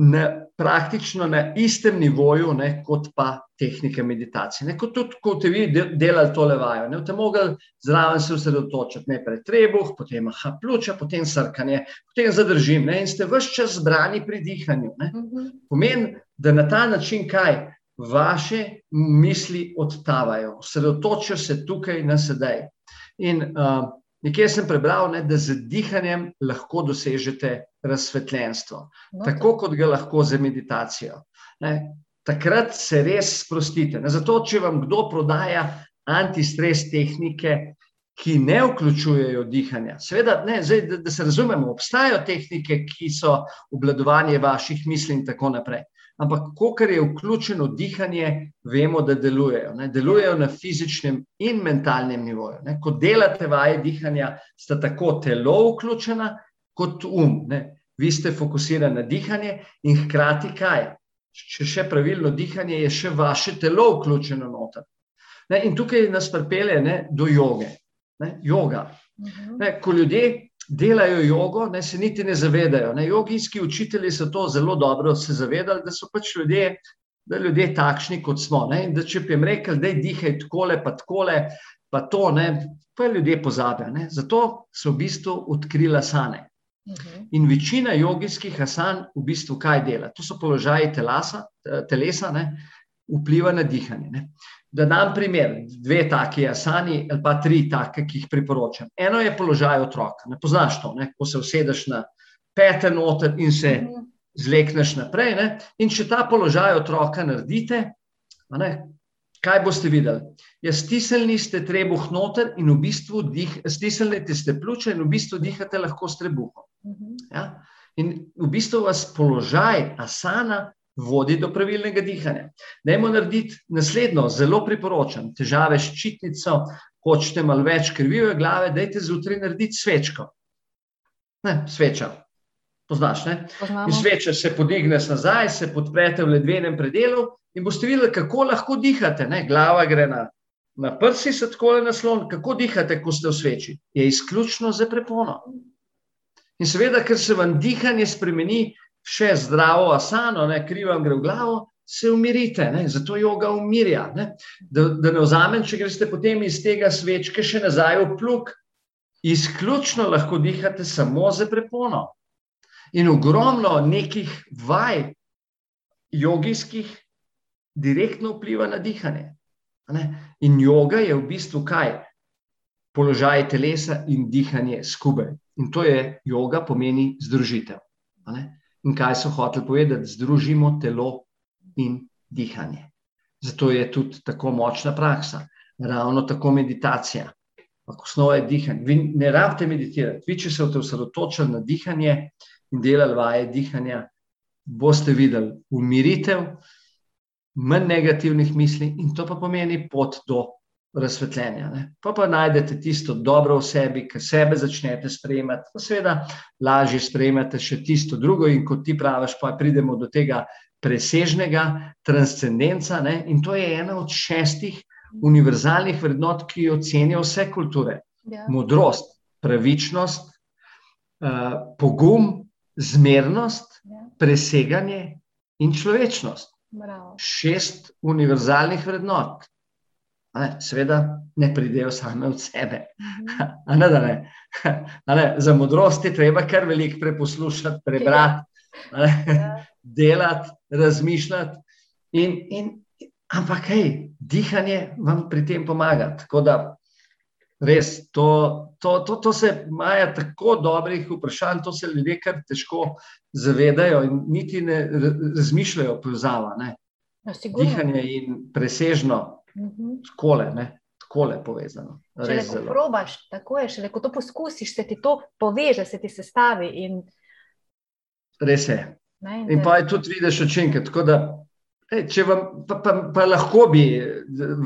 na, praktično na istem nivoju, ne, kot pa tehnike meditacije. Ne, kot tudi, ko te vi delali to levajo, ne boste mogli zraven se osredotočiti najprej trebuh, potem aha, pljuča, potem srkanje, potem zadržim ne, in ste vse čas zbrani pri dihanju. Ne. Mhm. Pomeni, da na ta način kaj vaše misli odtavajo, osredotočijo se tukaj na sedaj. In uh, Nekje sem prebral, ne, da z dihanjem lahko dosežete razsvetljenstvo, no, tako kot ga lahko z meditacijo. Ne. Takrat se res sprostite. Ne. Zato, če vam kdo prodaja antistres tehnike, ki ne vključujejo dihanja, seveda, ne, zdaj, da, da se razumemo, obstajajo tehnike, ki so obladovanje vaših misli in tako naprej ampak ko je vključeno dihanje, vemo, da delujejo. Ne? Delujejo na fizičnem in mentalnem nivoju. Ne? Ko delate vaje dihanja, sta tako telo vključena, kot um. Ne? Vi ste fokusirani na dihanje in hkrati kaj? Če še pravilno dihanje, je še vaše telo vključeno noter. Ne? In tukaj nas pripelje do joge. Ne? Yoga. Uh mhm. -huh. ne? Ko ljudje delajo jogo, ne, se niti ne zavedajo. Ne. Jogijski učitelji so to zelo dobro se zavedali, da so pač ljudje, da ljudje takšni, kot smo. Ne. In da če bi jim rekli, da je dihaj takole, pa takole, pa to, ne, pa ljudje pozabijo. Ne. Zato so v bistvu odkrila sane. Mhm. In večina jogijskih asan v bistvu kaj dela? To so položaji telasa, telesa, ne, vpliva na dihanje. Ne. Da dam primer, dve taki asani, ali pa tri take, ki jih priporočam. Eno je položaj otroka. Ne poznaš to, ne? ko se usedeš na pete noter in se mhm. zlekneš naprej. Ne? In če ta položaj otroka naredite, ne, kaj boste videli? Ja, stiselni ste trebuh noter in v bistvu dih, stiselnite ste pljuča in v bistvu dihate lahko s trebuhom. Mhm. Ja? In v bistvu vas položaj asana vodi do pravilnega dihanja. Dajmo narediti naslednjo, zelo priporočam. Težave s čitnico, hočete malo več krvive glave, dajte zjutraj narediti svečko. Ne, sveča. Poznaš, ne? In sveča se podigne nazaj, se podprete v ledvenem predelu in boste videli, kako lahko dihate. Ne? Glava gre na, na prsi, se tako le naslon. Kako dihate, ko ste v sveči? Je izključno za prepono. In seveda, ker se vam dihanje spremeni, še zdravo asano, ne, krivam gre v glavo, se umirite, ne, zato joga umirja. Ne, da, da ne vzamem, če greste potem iz tega svečke še nazaj v plug, izključno lahko dihate samo za prepono. In ogromno nekih vaj jogijskih direktno vpliva na dihanje. Ne. In joga je v bistvu kaj? Položaj telesa in dihanje skupaj. In to je joga, pomeni združitev. In kaj so hoteli povedati? Združimo telo in dihanje. Zato je tudi tako močna praksa, ravno tako meditacija. Ampak osnova je dihanje. Vi ne rabite meditirati. Vi, če se boste osredotočili na dihanje in delali vaje dihanja, boste videli umiritev, manj negativnih misli in to pa pomeni pot do razsvetljenja. Ne. Pa pa najdete tisto dobro v sebi, ki sebe začnete sprejemati, pa seveda lažje sprejemate še tisto drugo in kot ti praviš, pa pridemo do tega presežnega transcendenca ne. in to je ena od šestih univerzalnih vrednot, ki ocenijo vse kulture. Ja. Modrost, pravičnost, uh, pogum, zmernost, Ja. preseganje in človečnost. Bravo. Šest univerzalnih vrednot. Ne, seveda ne pridejo same od sebe. Mhm. A ne, da ne. A ne, za modrost je treba kar veliko preposlušati, prebrati, a ne, Ja. delati, razmišljati. In, in, ampak, hej, dihanje vam pri tem pomaga. Tako da, res, to, to, to, to se imajo tako dobrih vprašanj, to se ljudje kar težko zavedajo in niti ne ra- razmišljajo, povezava. Ne. No. Dihanje in presežno, Mhm. skole, ne, skole povezano. Res ko zelo. probaš, tako je, šele ko to poskusiš, se ti to poveže, se ti sestavi. In, Res je. ne, In te- pa je tudi vidiš učinke. Tako da, ej, če vam, pa, pa, pa lahko bi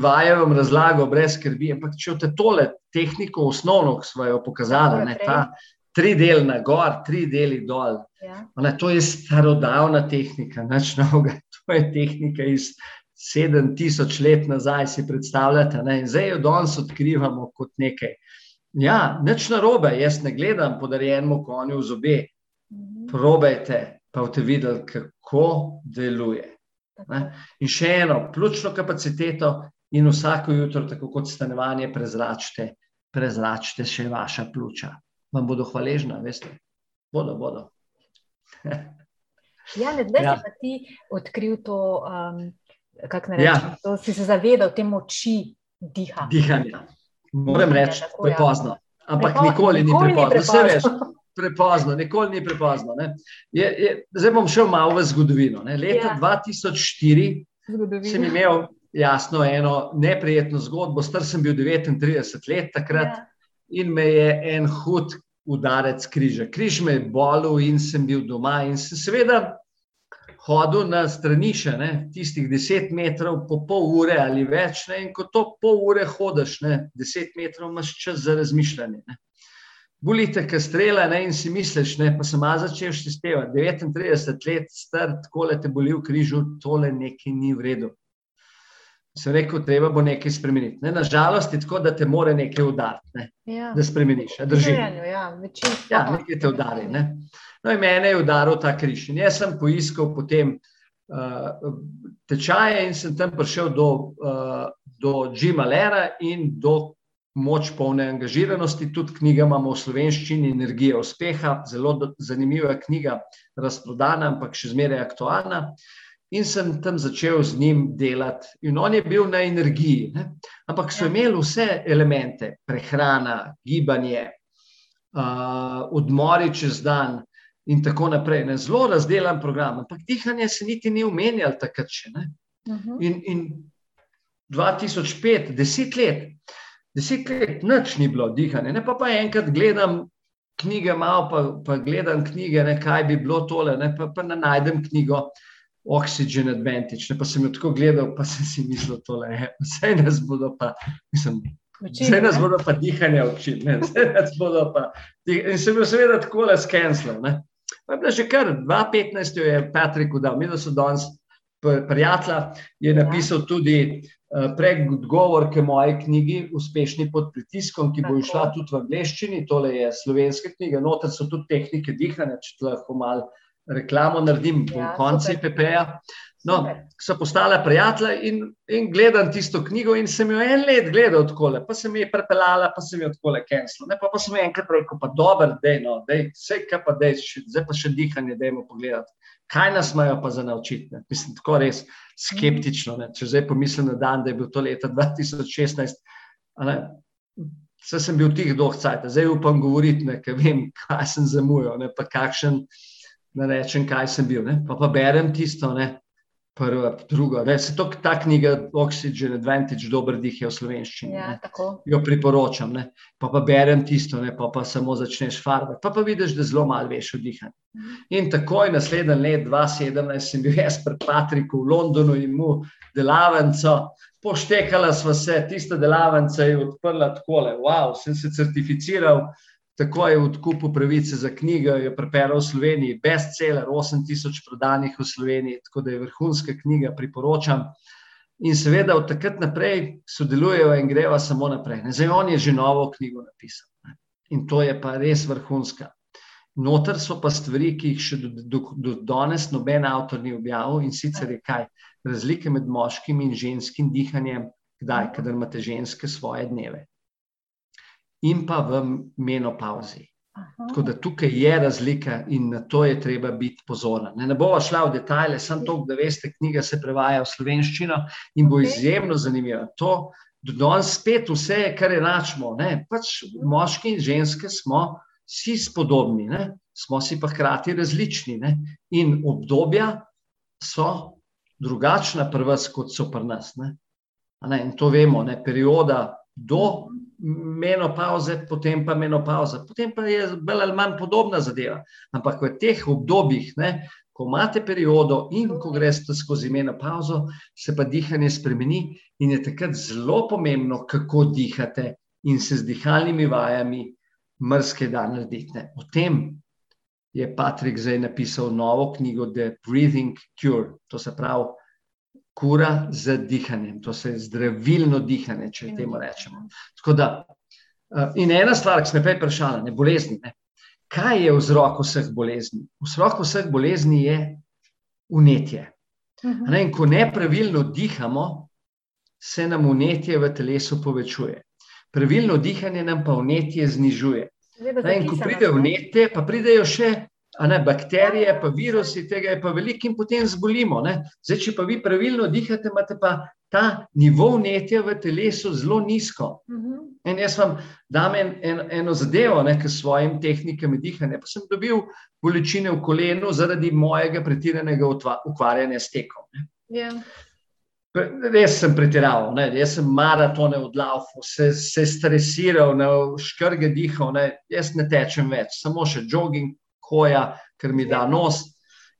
vaje vam razlagal brez skrbi, ampak če te tole tehniko, osnovno, ki smo jo pokazali, ne, ta tri del na gor, tri deli dol, ja. ne, to je starodavna tehnika, nič novega, to je tehnika iz 7000 let nazaj, si predstavljate. Ne, in zdaj jo danes odkrivamo kot nekaj. Ja, nič narobe, jaz ne gledam podarjenemu konju v zobe, Mhm. probajte, pa boste videli, kako deluje. Ne? In še eno, pljučno kapaciteto in vsako jutro, tako kot stanovanje, prezračite, prezračite še vaša pljuča. Vam bodo hvaležna, veste. Bodo, bodo. Ja, ne, zdaj ja. si pa ti odkril to, um, kako ne Ja. rečem, to si se zavedal te moči diha. Dihanje. Moram reči, tako, ja. prepozno. Ampak Prepozno, nikoli ni nikoli ni prepozno. Saj veš, prepozno. prepozno, nikoli ni prepozno. ne. Je, je, zdaj bom šel malo v zgodovino. Ne. Leta Ja. 2004 sem Zgodovina. imel jasno eno neprijetno zgodbo. Star sem bil 39 let takrat. Ja. in me je en hud udarec križa. Križ me je bolel in sem bil doma in sem seveda hodil na stranišče, ne, tistih deset metrov po pol ure ali več. Ne, in ko to pol ure hodiš, ne, deset metrov, imaš čas za razmišljanje. Ne. Bolite, ki strela ne, in si misliš, ne, pa sem malo začel števati. 39 let star, tako le te boli v križu, tole nekaj ni v redu. Sem rekel, treba bo nekaj spremeniti. Ne, nažalost je tako, da te more nekaj udariti. Ne Ja. da spremeniš. Ja, Ja, nekaj te udari. Ne? No, in mene je udaril ta križ. In jaz sem poiskal potem uh, tečaje in sem tam prišel do, uh, do Jima Lera in do moč polne angažiranosti. Tudi knjiga imamo v slovenščini, Energija uspeha, zelo do, zanimiva knjiga, razprodana, ampak še zmeraj aktualna. In sem tam začel z njim delati. In on je bil na energiji. Ne? Ampak so Ja. imeli vse elemente, prehrana, gibanje, uh, odmori čez dan in tako naprej. Ne? Zelo razdelan program, ampak dihanje se niti ni omenjalo takrat še. Ne? Mhm. In, in 2005, deset let, deset let, nič ni bilo dihanje. Ne? Pa, pa enkrat gledam knjige, malo pa, pa gledam knjige, ne? kaj bi bilo tole, ne? pa, pa ne najdem knjigo. Oxygen Advantage, ne, pa sem jo tako gledal, pa sem si mislil, da je vse nas bodo pa, mislim, Učili, Zdaj nas bodo pa dihanje učili. zdaj nas bodo pa In sem bil seveda tako le skenslov. Pa je bila že kar 2015, jo je Patrik udal, mi da so danes prijatelja, je Ja. napisal tudi uh, predgovor k moji knjigi Uspešni pod pritiskom, ki bo išla tudi v angleščini, tole je slovenska knjiga, noter so tudi tehnike dihanja, če lahko malo reklamo naredim, Ja, konci. PPA. No, so postala prijatelja in, in gledam tisto knjigo, in sem jo en let gledal tako, pa sem jo prepeljala, pa sem jo tako cancel. Pa, pa sem enkrat rekel, pa dober, dej, no, dej, vse kaj pa dej, še- zdaj pa še dihanje, dajmo pogledati. Kaj nas imajo pa za naučiti? Ne? Mislim, tako res skeptično. Ne? Če zdaj pomislim na dan, da je bil to leta 2016, a ne, Vse sem bil tih dohcajt, zdaj upam govoriti, ne, ker vem, kaj sem zamujal, ne, pa kakšen, da rečem, kaj sem bil. Ne, pa, pa berem tisto, ne, prvo, drugo. Ne, se to, ta knjiga Oxygen Advantage, dober dih je v slovenščini. Ja. Jo priporočam, ne. pa, pa berem tisto, ne, pa, pa samo začneš farbati, pa, pa vidiš, da zelo malo veš o dihanju. In takoj naslednji let, 2017, sem bil jaz pri Patriku v Londonu in mu delavnico, poštekala sva se, tista delavnica je odprla takole, wow, sem se certificiral, tako je odkupil pravice za knjigo, jo preperal v Sloveniji, bestseller, 8000 prodanih v Sloveniji, tako da je vrhunska knjiga, priporočam. In seveda od takrat naprej sodelujejo in grejo samo naprej. Zdaj on je že novo knjigo napisal. Ne. In to je pa res vrhunska. Notor so pa stvari, ki jih še do, do, do danes noben avtor ni objavil in sicer je kaj razlike med moškim in ženskim dihanjem, kdaj, kadar imate ženske svoje dneve. In pa v menopauzi. Tako da tukaj je razlika in na to je treba biti pozoren. Ne, ne bova šla v detajle, samo to, da veste, knjiga se prevaja v slovenščino in bo izjemno zanimiva. To, do danes spet vse je, kar je načmo. Pač moški in ženske smo vsi spodobni, ne? smo si pa hkrati različni. Ne? In obdobja so drugačna pri vas, kot so pri nas. Ne? Ne? In to vemo, ne? perioda do menopauze, potem pa menopauza, potem pa je bolj ali manj podobna zadeva. Ampak v teh obdobjih, ne? ko imate periodo in ko greste skozi menopauzo, se pa dihanje spremeni in je takrat zelo pomembno, kako dihate in se z dihalnimi vajami mrske da narediti. Ne. O tem je Patrik zdaj napisal novo knjigo The Breathing Cure, to se pravi kura z dihanjem, to se je zdravilno dihanje, če temu rečemo. Da, eh, in ena stvar, ki smo prej vprašali, ne bolezni. Ne. Kaj je vzrok vseh bolezni? Vzrok vseh bolezni je unetje. Ne, in ko nepravilno dihamo, se nam unetje v telesu povečuje. Pravilno dihanje nam pa vnetje znižuje. Ne, in ko pride vnetje, pa pridejo še ne, bakterije, pa virusi, tega je pa veliko in potem zbolimo. Zdaj, če pa vi pravilno dihate, imate pa ta nivo vnetja v telesu zelo nizko. Mhm. In jaz vam dam en, en, eno zadevo, ki svojim tehnikami dihanja. Pa sem dobil bolečine v kolenu zaradi mojega pretiranega ukvarjanja s tekom. Yeah. Res sem pretiraval, ne? jaz sem maratone odlaufal, se, se stresiral, ne? škrge dihal, ne? jaz ne tečem več, samo še jogging, hoja, ker mi da nos.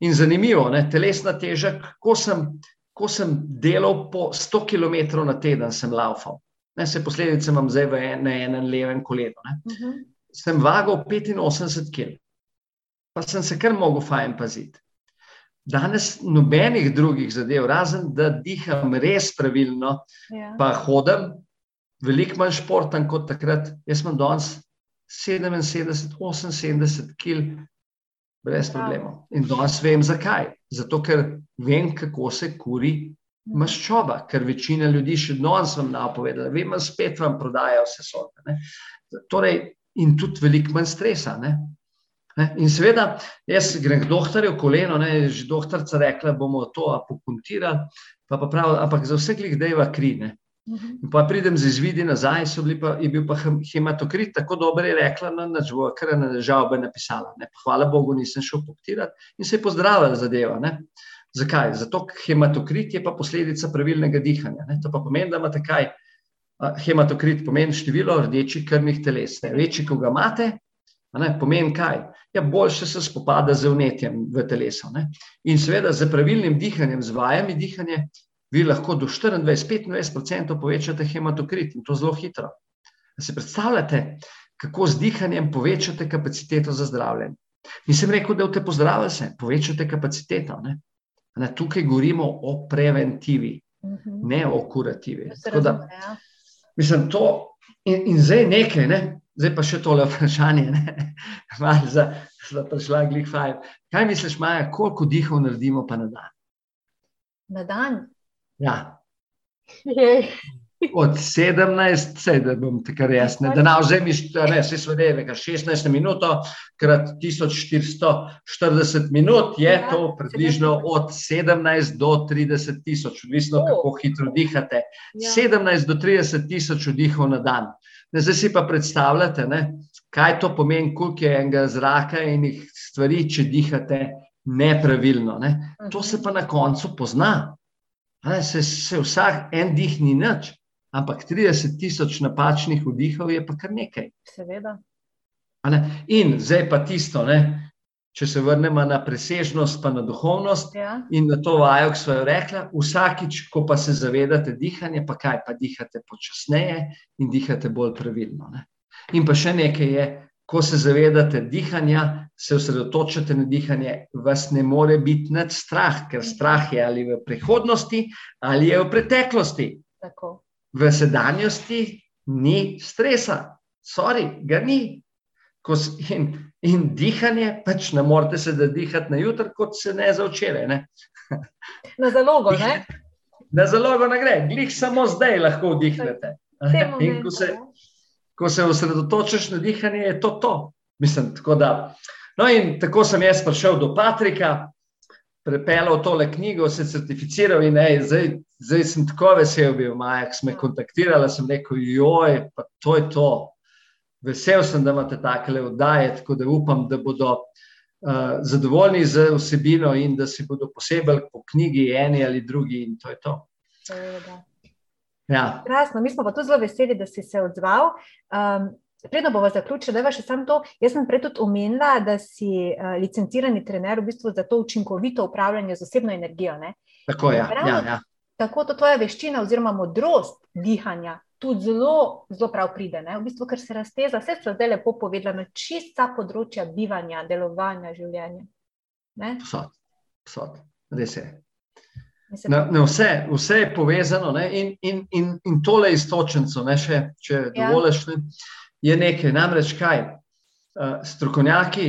In zanimivo, ne? telesna teža, ko sem, ko sem delal po 100 km na teden, sem laufal. Ne, se posledice imam zdaj v en, na enem levem kolenu. Uh mhm. -huh. Sem vagal 85 kg, pa sem se kar mogel fajn paziti. Danes nobenih drugih zadev, razen da diham res pravilno, ja. pa hodim, veliko manj športen kot takrat. Jaz imam danes 77, 78 kg, brez problemov. In danes vem zakaj. Zato, ker vem, kako se kuri mhm. maščoba, ker večina ljudi še danes vam napovedala, vem, spet vam prodajajo vse sote. Torej, in tudi veliko manj stresa. Ne? In seveda, jaz grem k doktorju, koleno, ne, že doktorica rekla, bomo to apokuntirali, pa pa prav, ampak za vse glih dejva kri. Ne. Mhm. In pa pridem z izvidi nazaj, pa, je bil pa hematokrit tako dober, je rekla, da no, bo kar na žalbe napisala. Ne. Hvala Bogu, nisem šel poktirati in se je pozdravila zadeva. Ne. Zakaj? Zato, ker hematokrit je pa posledica pravilnega dihanja. Ne. To pa pomeni, da imate kaj. Hematokrit pomeni število rdečih krvnih teles. Ne. Večji, ko ga imate, pomeni kaj? ja, boljše se spopada z vnetjem v telesu. Ne? In seveda z pravilnim dihanjem, z vajami dihanja, vi lahko do 24-25% povečate hematokrit in to zelo hitro. Da se predstavljate, kako z dihanjem povečate kapaciteto za zdravljenje. Nisem rekel, da boste pozdravili se, povečate kapaciteto. Ne? Ne, tukaj govorimo o preventivi, mhm. ne o kurativi. Da, ja. mislim, to, in, in zdaj nekaj, ne, Zdaj pa še tole vprašanje, malo za, za prišla glih fajn. Kaj misliš, Maja, koliko dihov naredimo pa na dan? Na dan? Ja. Od 17, vse, da bom tako resne, da na vzemi, ne, vse svede, 16 minut, krat 1440 minut, je ja, to približno od 17 do 30 tisoč, odvisno kako hitro dihate. 17 ja. do 30 tisoč vdihov na dan. Ne, zdaj si pa predstavljate, ne, kaj to pomeni, koliko je enega zraka in jih stvari, če dihate nepravilno. Ne. To se pa na koncu pozna. Ne, se, se vsak en dih ni nič, ampak 30 tisoč napačnih vdihov je pa kar nekaj. Seveda. In zdaj pa tisto, ne, če se vrnemo na presežnost, pa na duhovnost ja. in na to vajo, ki smo jo rekli, vsakič, ko pa se zavedate dihanja, pa kaj pa dihate počasneje in dihate bolj pravilno. Ne? In pa še nekaj je, ko se zavedate dihanja, se osredotočate na dihanje, vas ne more biti nad strah, ker strah je ali v prihodnosti ali je v preteklosti. Tako. V sedanjosti ni stresa, sorry, ga ni. Ko In, in dihanje, pač ne morete se dihati na jutro, kot se ne za včeraj. Ne? Na zalogo, ne? Na zalogo ne gre, glih samo zdaj lahko vdihnete. Tem In ko se, ne. Ko se osredotočiš na dihanje, je to to. Mislim, tako da. No, in tako sem jaz prišel do Patrika, prepeljal tole knjigo, se certificiral in ej, zdaj, zdaj sem tako vesel bil, Maja, sem me kontaktirala, sem rekel, joj, pa to je to. Vesel sem, da imate takele oddaje, tako da upam, da bodo uh, zadovoljni z vsebino in da si bodo posebej po knjigi eni ali drugi in to je to. Seveda. Ja, Krasno, mi smo pa tudi zelo veseli, da si se odzval. Um, Predno bomo zaključili, da je še samo to. Jaz sem prej tudi omenila, da si uh, licencirani trener v bistvu za to učinkovito upravljanje z osebno energijo. Ne? tako je. Ja, ja, ja. Tako to tvoja veščina oziroma modrost dihanja tudi zelo, zelo prav pride. Ne? V bistvu, ker se razteza, vse so zdaj lepo povedano, čista področja bivanja, delovanja, življenja. Ne? Psot, psot, res je. Na, na vse, vse je povezano ne? in, in, in, in tole istočenco, ne, še, če Ja. dovoliš, ne, je nekaj. Namreč kaj? Uh, strokovnjaki,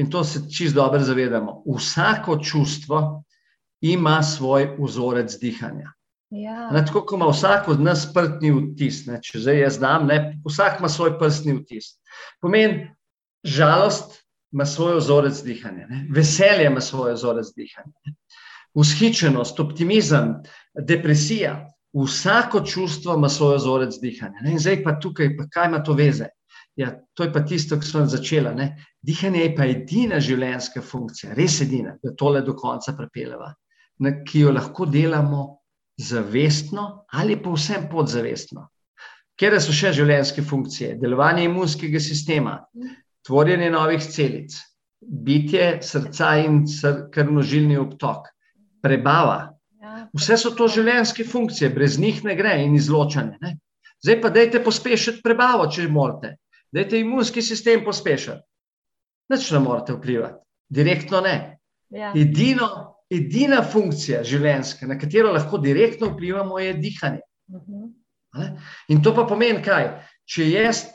in to se čist dobro zavedamo, vsako čustvo ima svoj vzorec dihanja. ja, Ne, tako kot ima vsak od nas prstni vtis, ne, če zdaj jaz znam, ne, vsak ima svoj prstni vtis. Pomeni, žalost ima svoj vzorec dihanja, ne, veselje ima svoj vzorec dihanja, ne, vzhičenost, optimizem, depresija. Vsako čustvo ima svoj vzorec dihanja. In zdaj pa tukaj, pa kaj ima to veze? Ja, to je pa tisto, kar sem začela. Ne. Dihanje je pa edina življenjska funkcija, res edina, da tole do konca pripeljeva, ne, ki jo lahko delamo zavestno ali pa vsem podzavestno. Kjer so še življenjske funkcije? Delovanje imunskega sistema, tvorjenje novih celic, bitje srca in krvnožilni obtok, prebava. ja, Vse so to življenjske funkcije, brez njih ne gre in izločanje. Ne? Zdaj pa dajte pospešiti prebavo, če morate. Dajte imunski sistem pospešiti. Nič ne morete vplivati, direktno ne. ja, Edino, edina funkcija življenjska, na katero lahko direktno vplivamo, je dihanje. mhm, a ne. In to pa pomeni kaj? Če jaz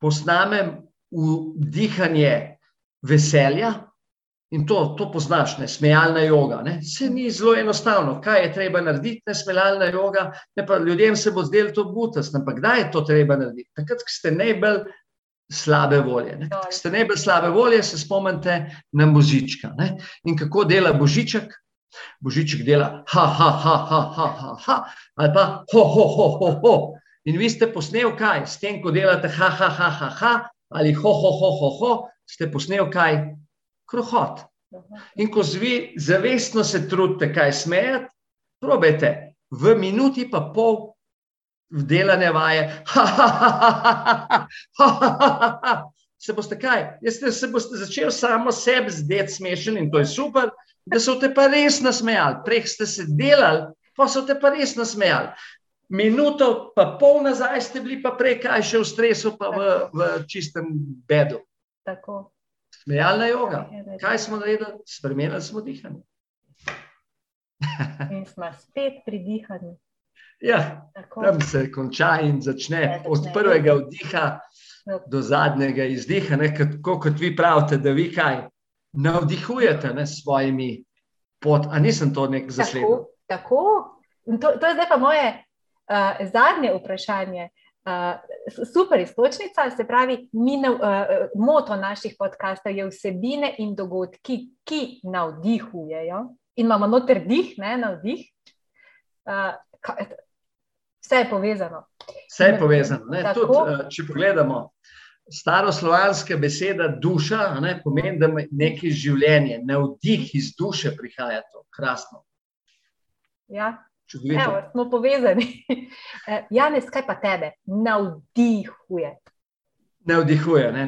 posnamem v dihanje veselja, in to, to poznaš, ne, smejalna joga, ne, se ni zelo enostavno. Kaj je treba narediti, ne smejalna joga, ne pa ljudem se bo zdelo to butast, ampak kdaj je to treba narediti? Takrat, ko ste najbolj slabe volje. Ne. Ko ste najbolj slabe volje, se spomnite na božička. Ne. In kako dela božiček? Božiček dela ha, ha, ha, ha, ha, ha, ha ali pa ho, ho, ho, ho, ho. In vi ste posnel kaj? S tem, ko delate ha, ha, ha, ha, ha ali ho, ho, ho, ho, ho, ste posnel kaj? krohot. In ko zvi, zavestno se trudite, kaj smejete, probejte v minuti pa pol delane vaje, se boste kaj, jeste se boste začeli samo sebi zdeti smešen in to je super, da so te pa res nasmejali, prej ste se delali, pa so te pa res nasmejali. Minuto pa pol nazaj ste bili pa prej kaj še v stresu, pa v, v čistem bedu. Tako. Smejalna joga. Kaj smo naredili? Spremenili smo dihanje. In smo spet pri dihanju. Ja, Tako. tam se konča in začne Ja, od prvega vdiha Ja. do zadnjega izdiha. Ne, kot, kot vi pravite, da vi kaj navdihujete ne, svojimi pot. A nisem to nek zasledil? Tako, tako. To, to je zdaj pa moje uh, zadnje vprašanje. Uh, super istočnica, se pravi, mi nav, uh, moto naših podkastov je vsebine in dogodki, ki navdihujejo. In imamo noter dih, ne navdih. Uh, vse je povezano. Vse je povezano. Ne? Tako. Tudi, če pogledamo, staroslovanska beseda duša ne, pomeni, da ima nekaj življenje, navdih iz duše prihaja to. Krasno. Ja, Čudovito. evo, smo povezani. Eh, Janez, kaj pa tebe navdihuje? Navdihuje. Ne?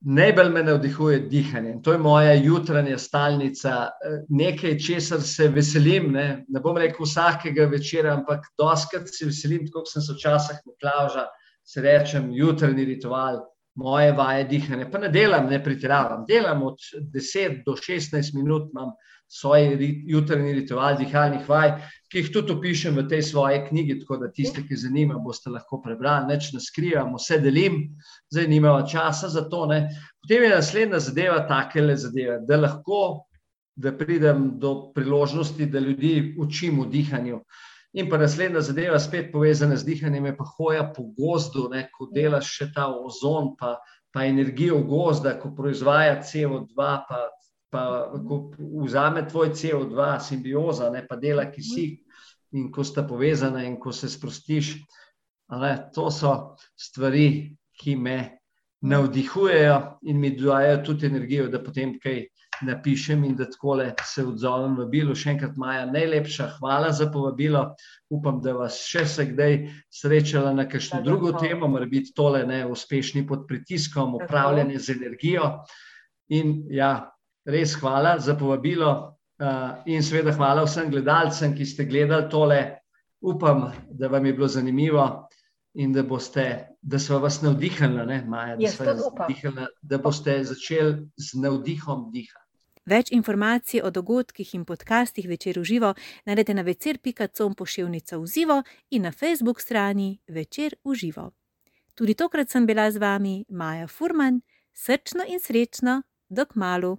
Najbolj me navdihuje dihanje. In To je moja jutranja stalnica, eh, nekaj, česar se veselim. Ne, ne bom rekel vsakega večera, ampak doskrat se veselim, kot sem se včasih Miklauža, se rečem, jutrni ritual, moje vaje dihanja. Pa ne delam, ne pretiravam. Delam od 10 do 16 minut, imam svoj jutrajni ritual dihalnih vaj, ki jih tudi opišem v tej svoji knjigi. Tako da tiste, ki zanima, boste lahko prebrali, neč ne skrivam, vse delim, zdaj nimamo časa za to. Ne. Potem je naslednja zadeva, takele zadeve, da lahko. Da pridem do priložnosti, da ljudi učim o dihanju. In pa naslednja zadeva, spet povezana z dihanjem, je pa hoja po gozdu, ne, ko delaš še ta ozon, pa, pa energijo gozda, ko proizvaja CO2, pa, pa ko vzame tvoj CO2, simbioza, ne, pa dela kisik in ko sta povezana in ko se sprostiš. Ne, to so stvari, ki me navdihujejo in mi dajo tudi energijo, da potem kaj napišem in da tako se odzovem v bilo. Še enkrat, Maja, najlepša hvala za povabilo. Upam, da vas še se kdaj srečala na kakšno drugo temo, mora biti tole ne, uspešni pod pritiskom, upravljanje z energijo. In ja, res hvala za povabilo uh, in seveda hvala vsem gledalcem, ki ste gledali tole. Upam, da vam je bilo zanimivo in da, boste, da so vas navdihali, ne, Maja, da, navdihali, da boste začeli z navdihom dihati. Več informacij o dogodkih in podcastih večer v živo najdete na večer.com pošiljnica v živo in na Facebook strani večer v živo. Tudi tokrat sem bila z vami Maja Furman, srčno in srečno, dok malu.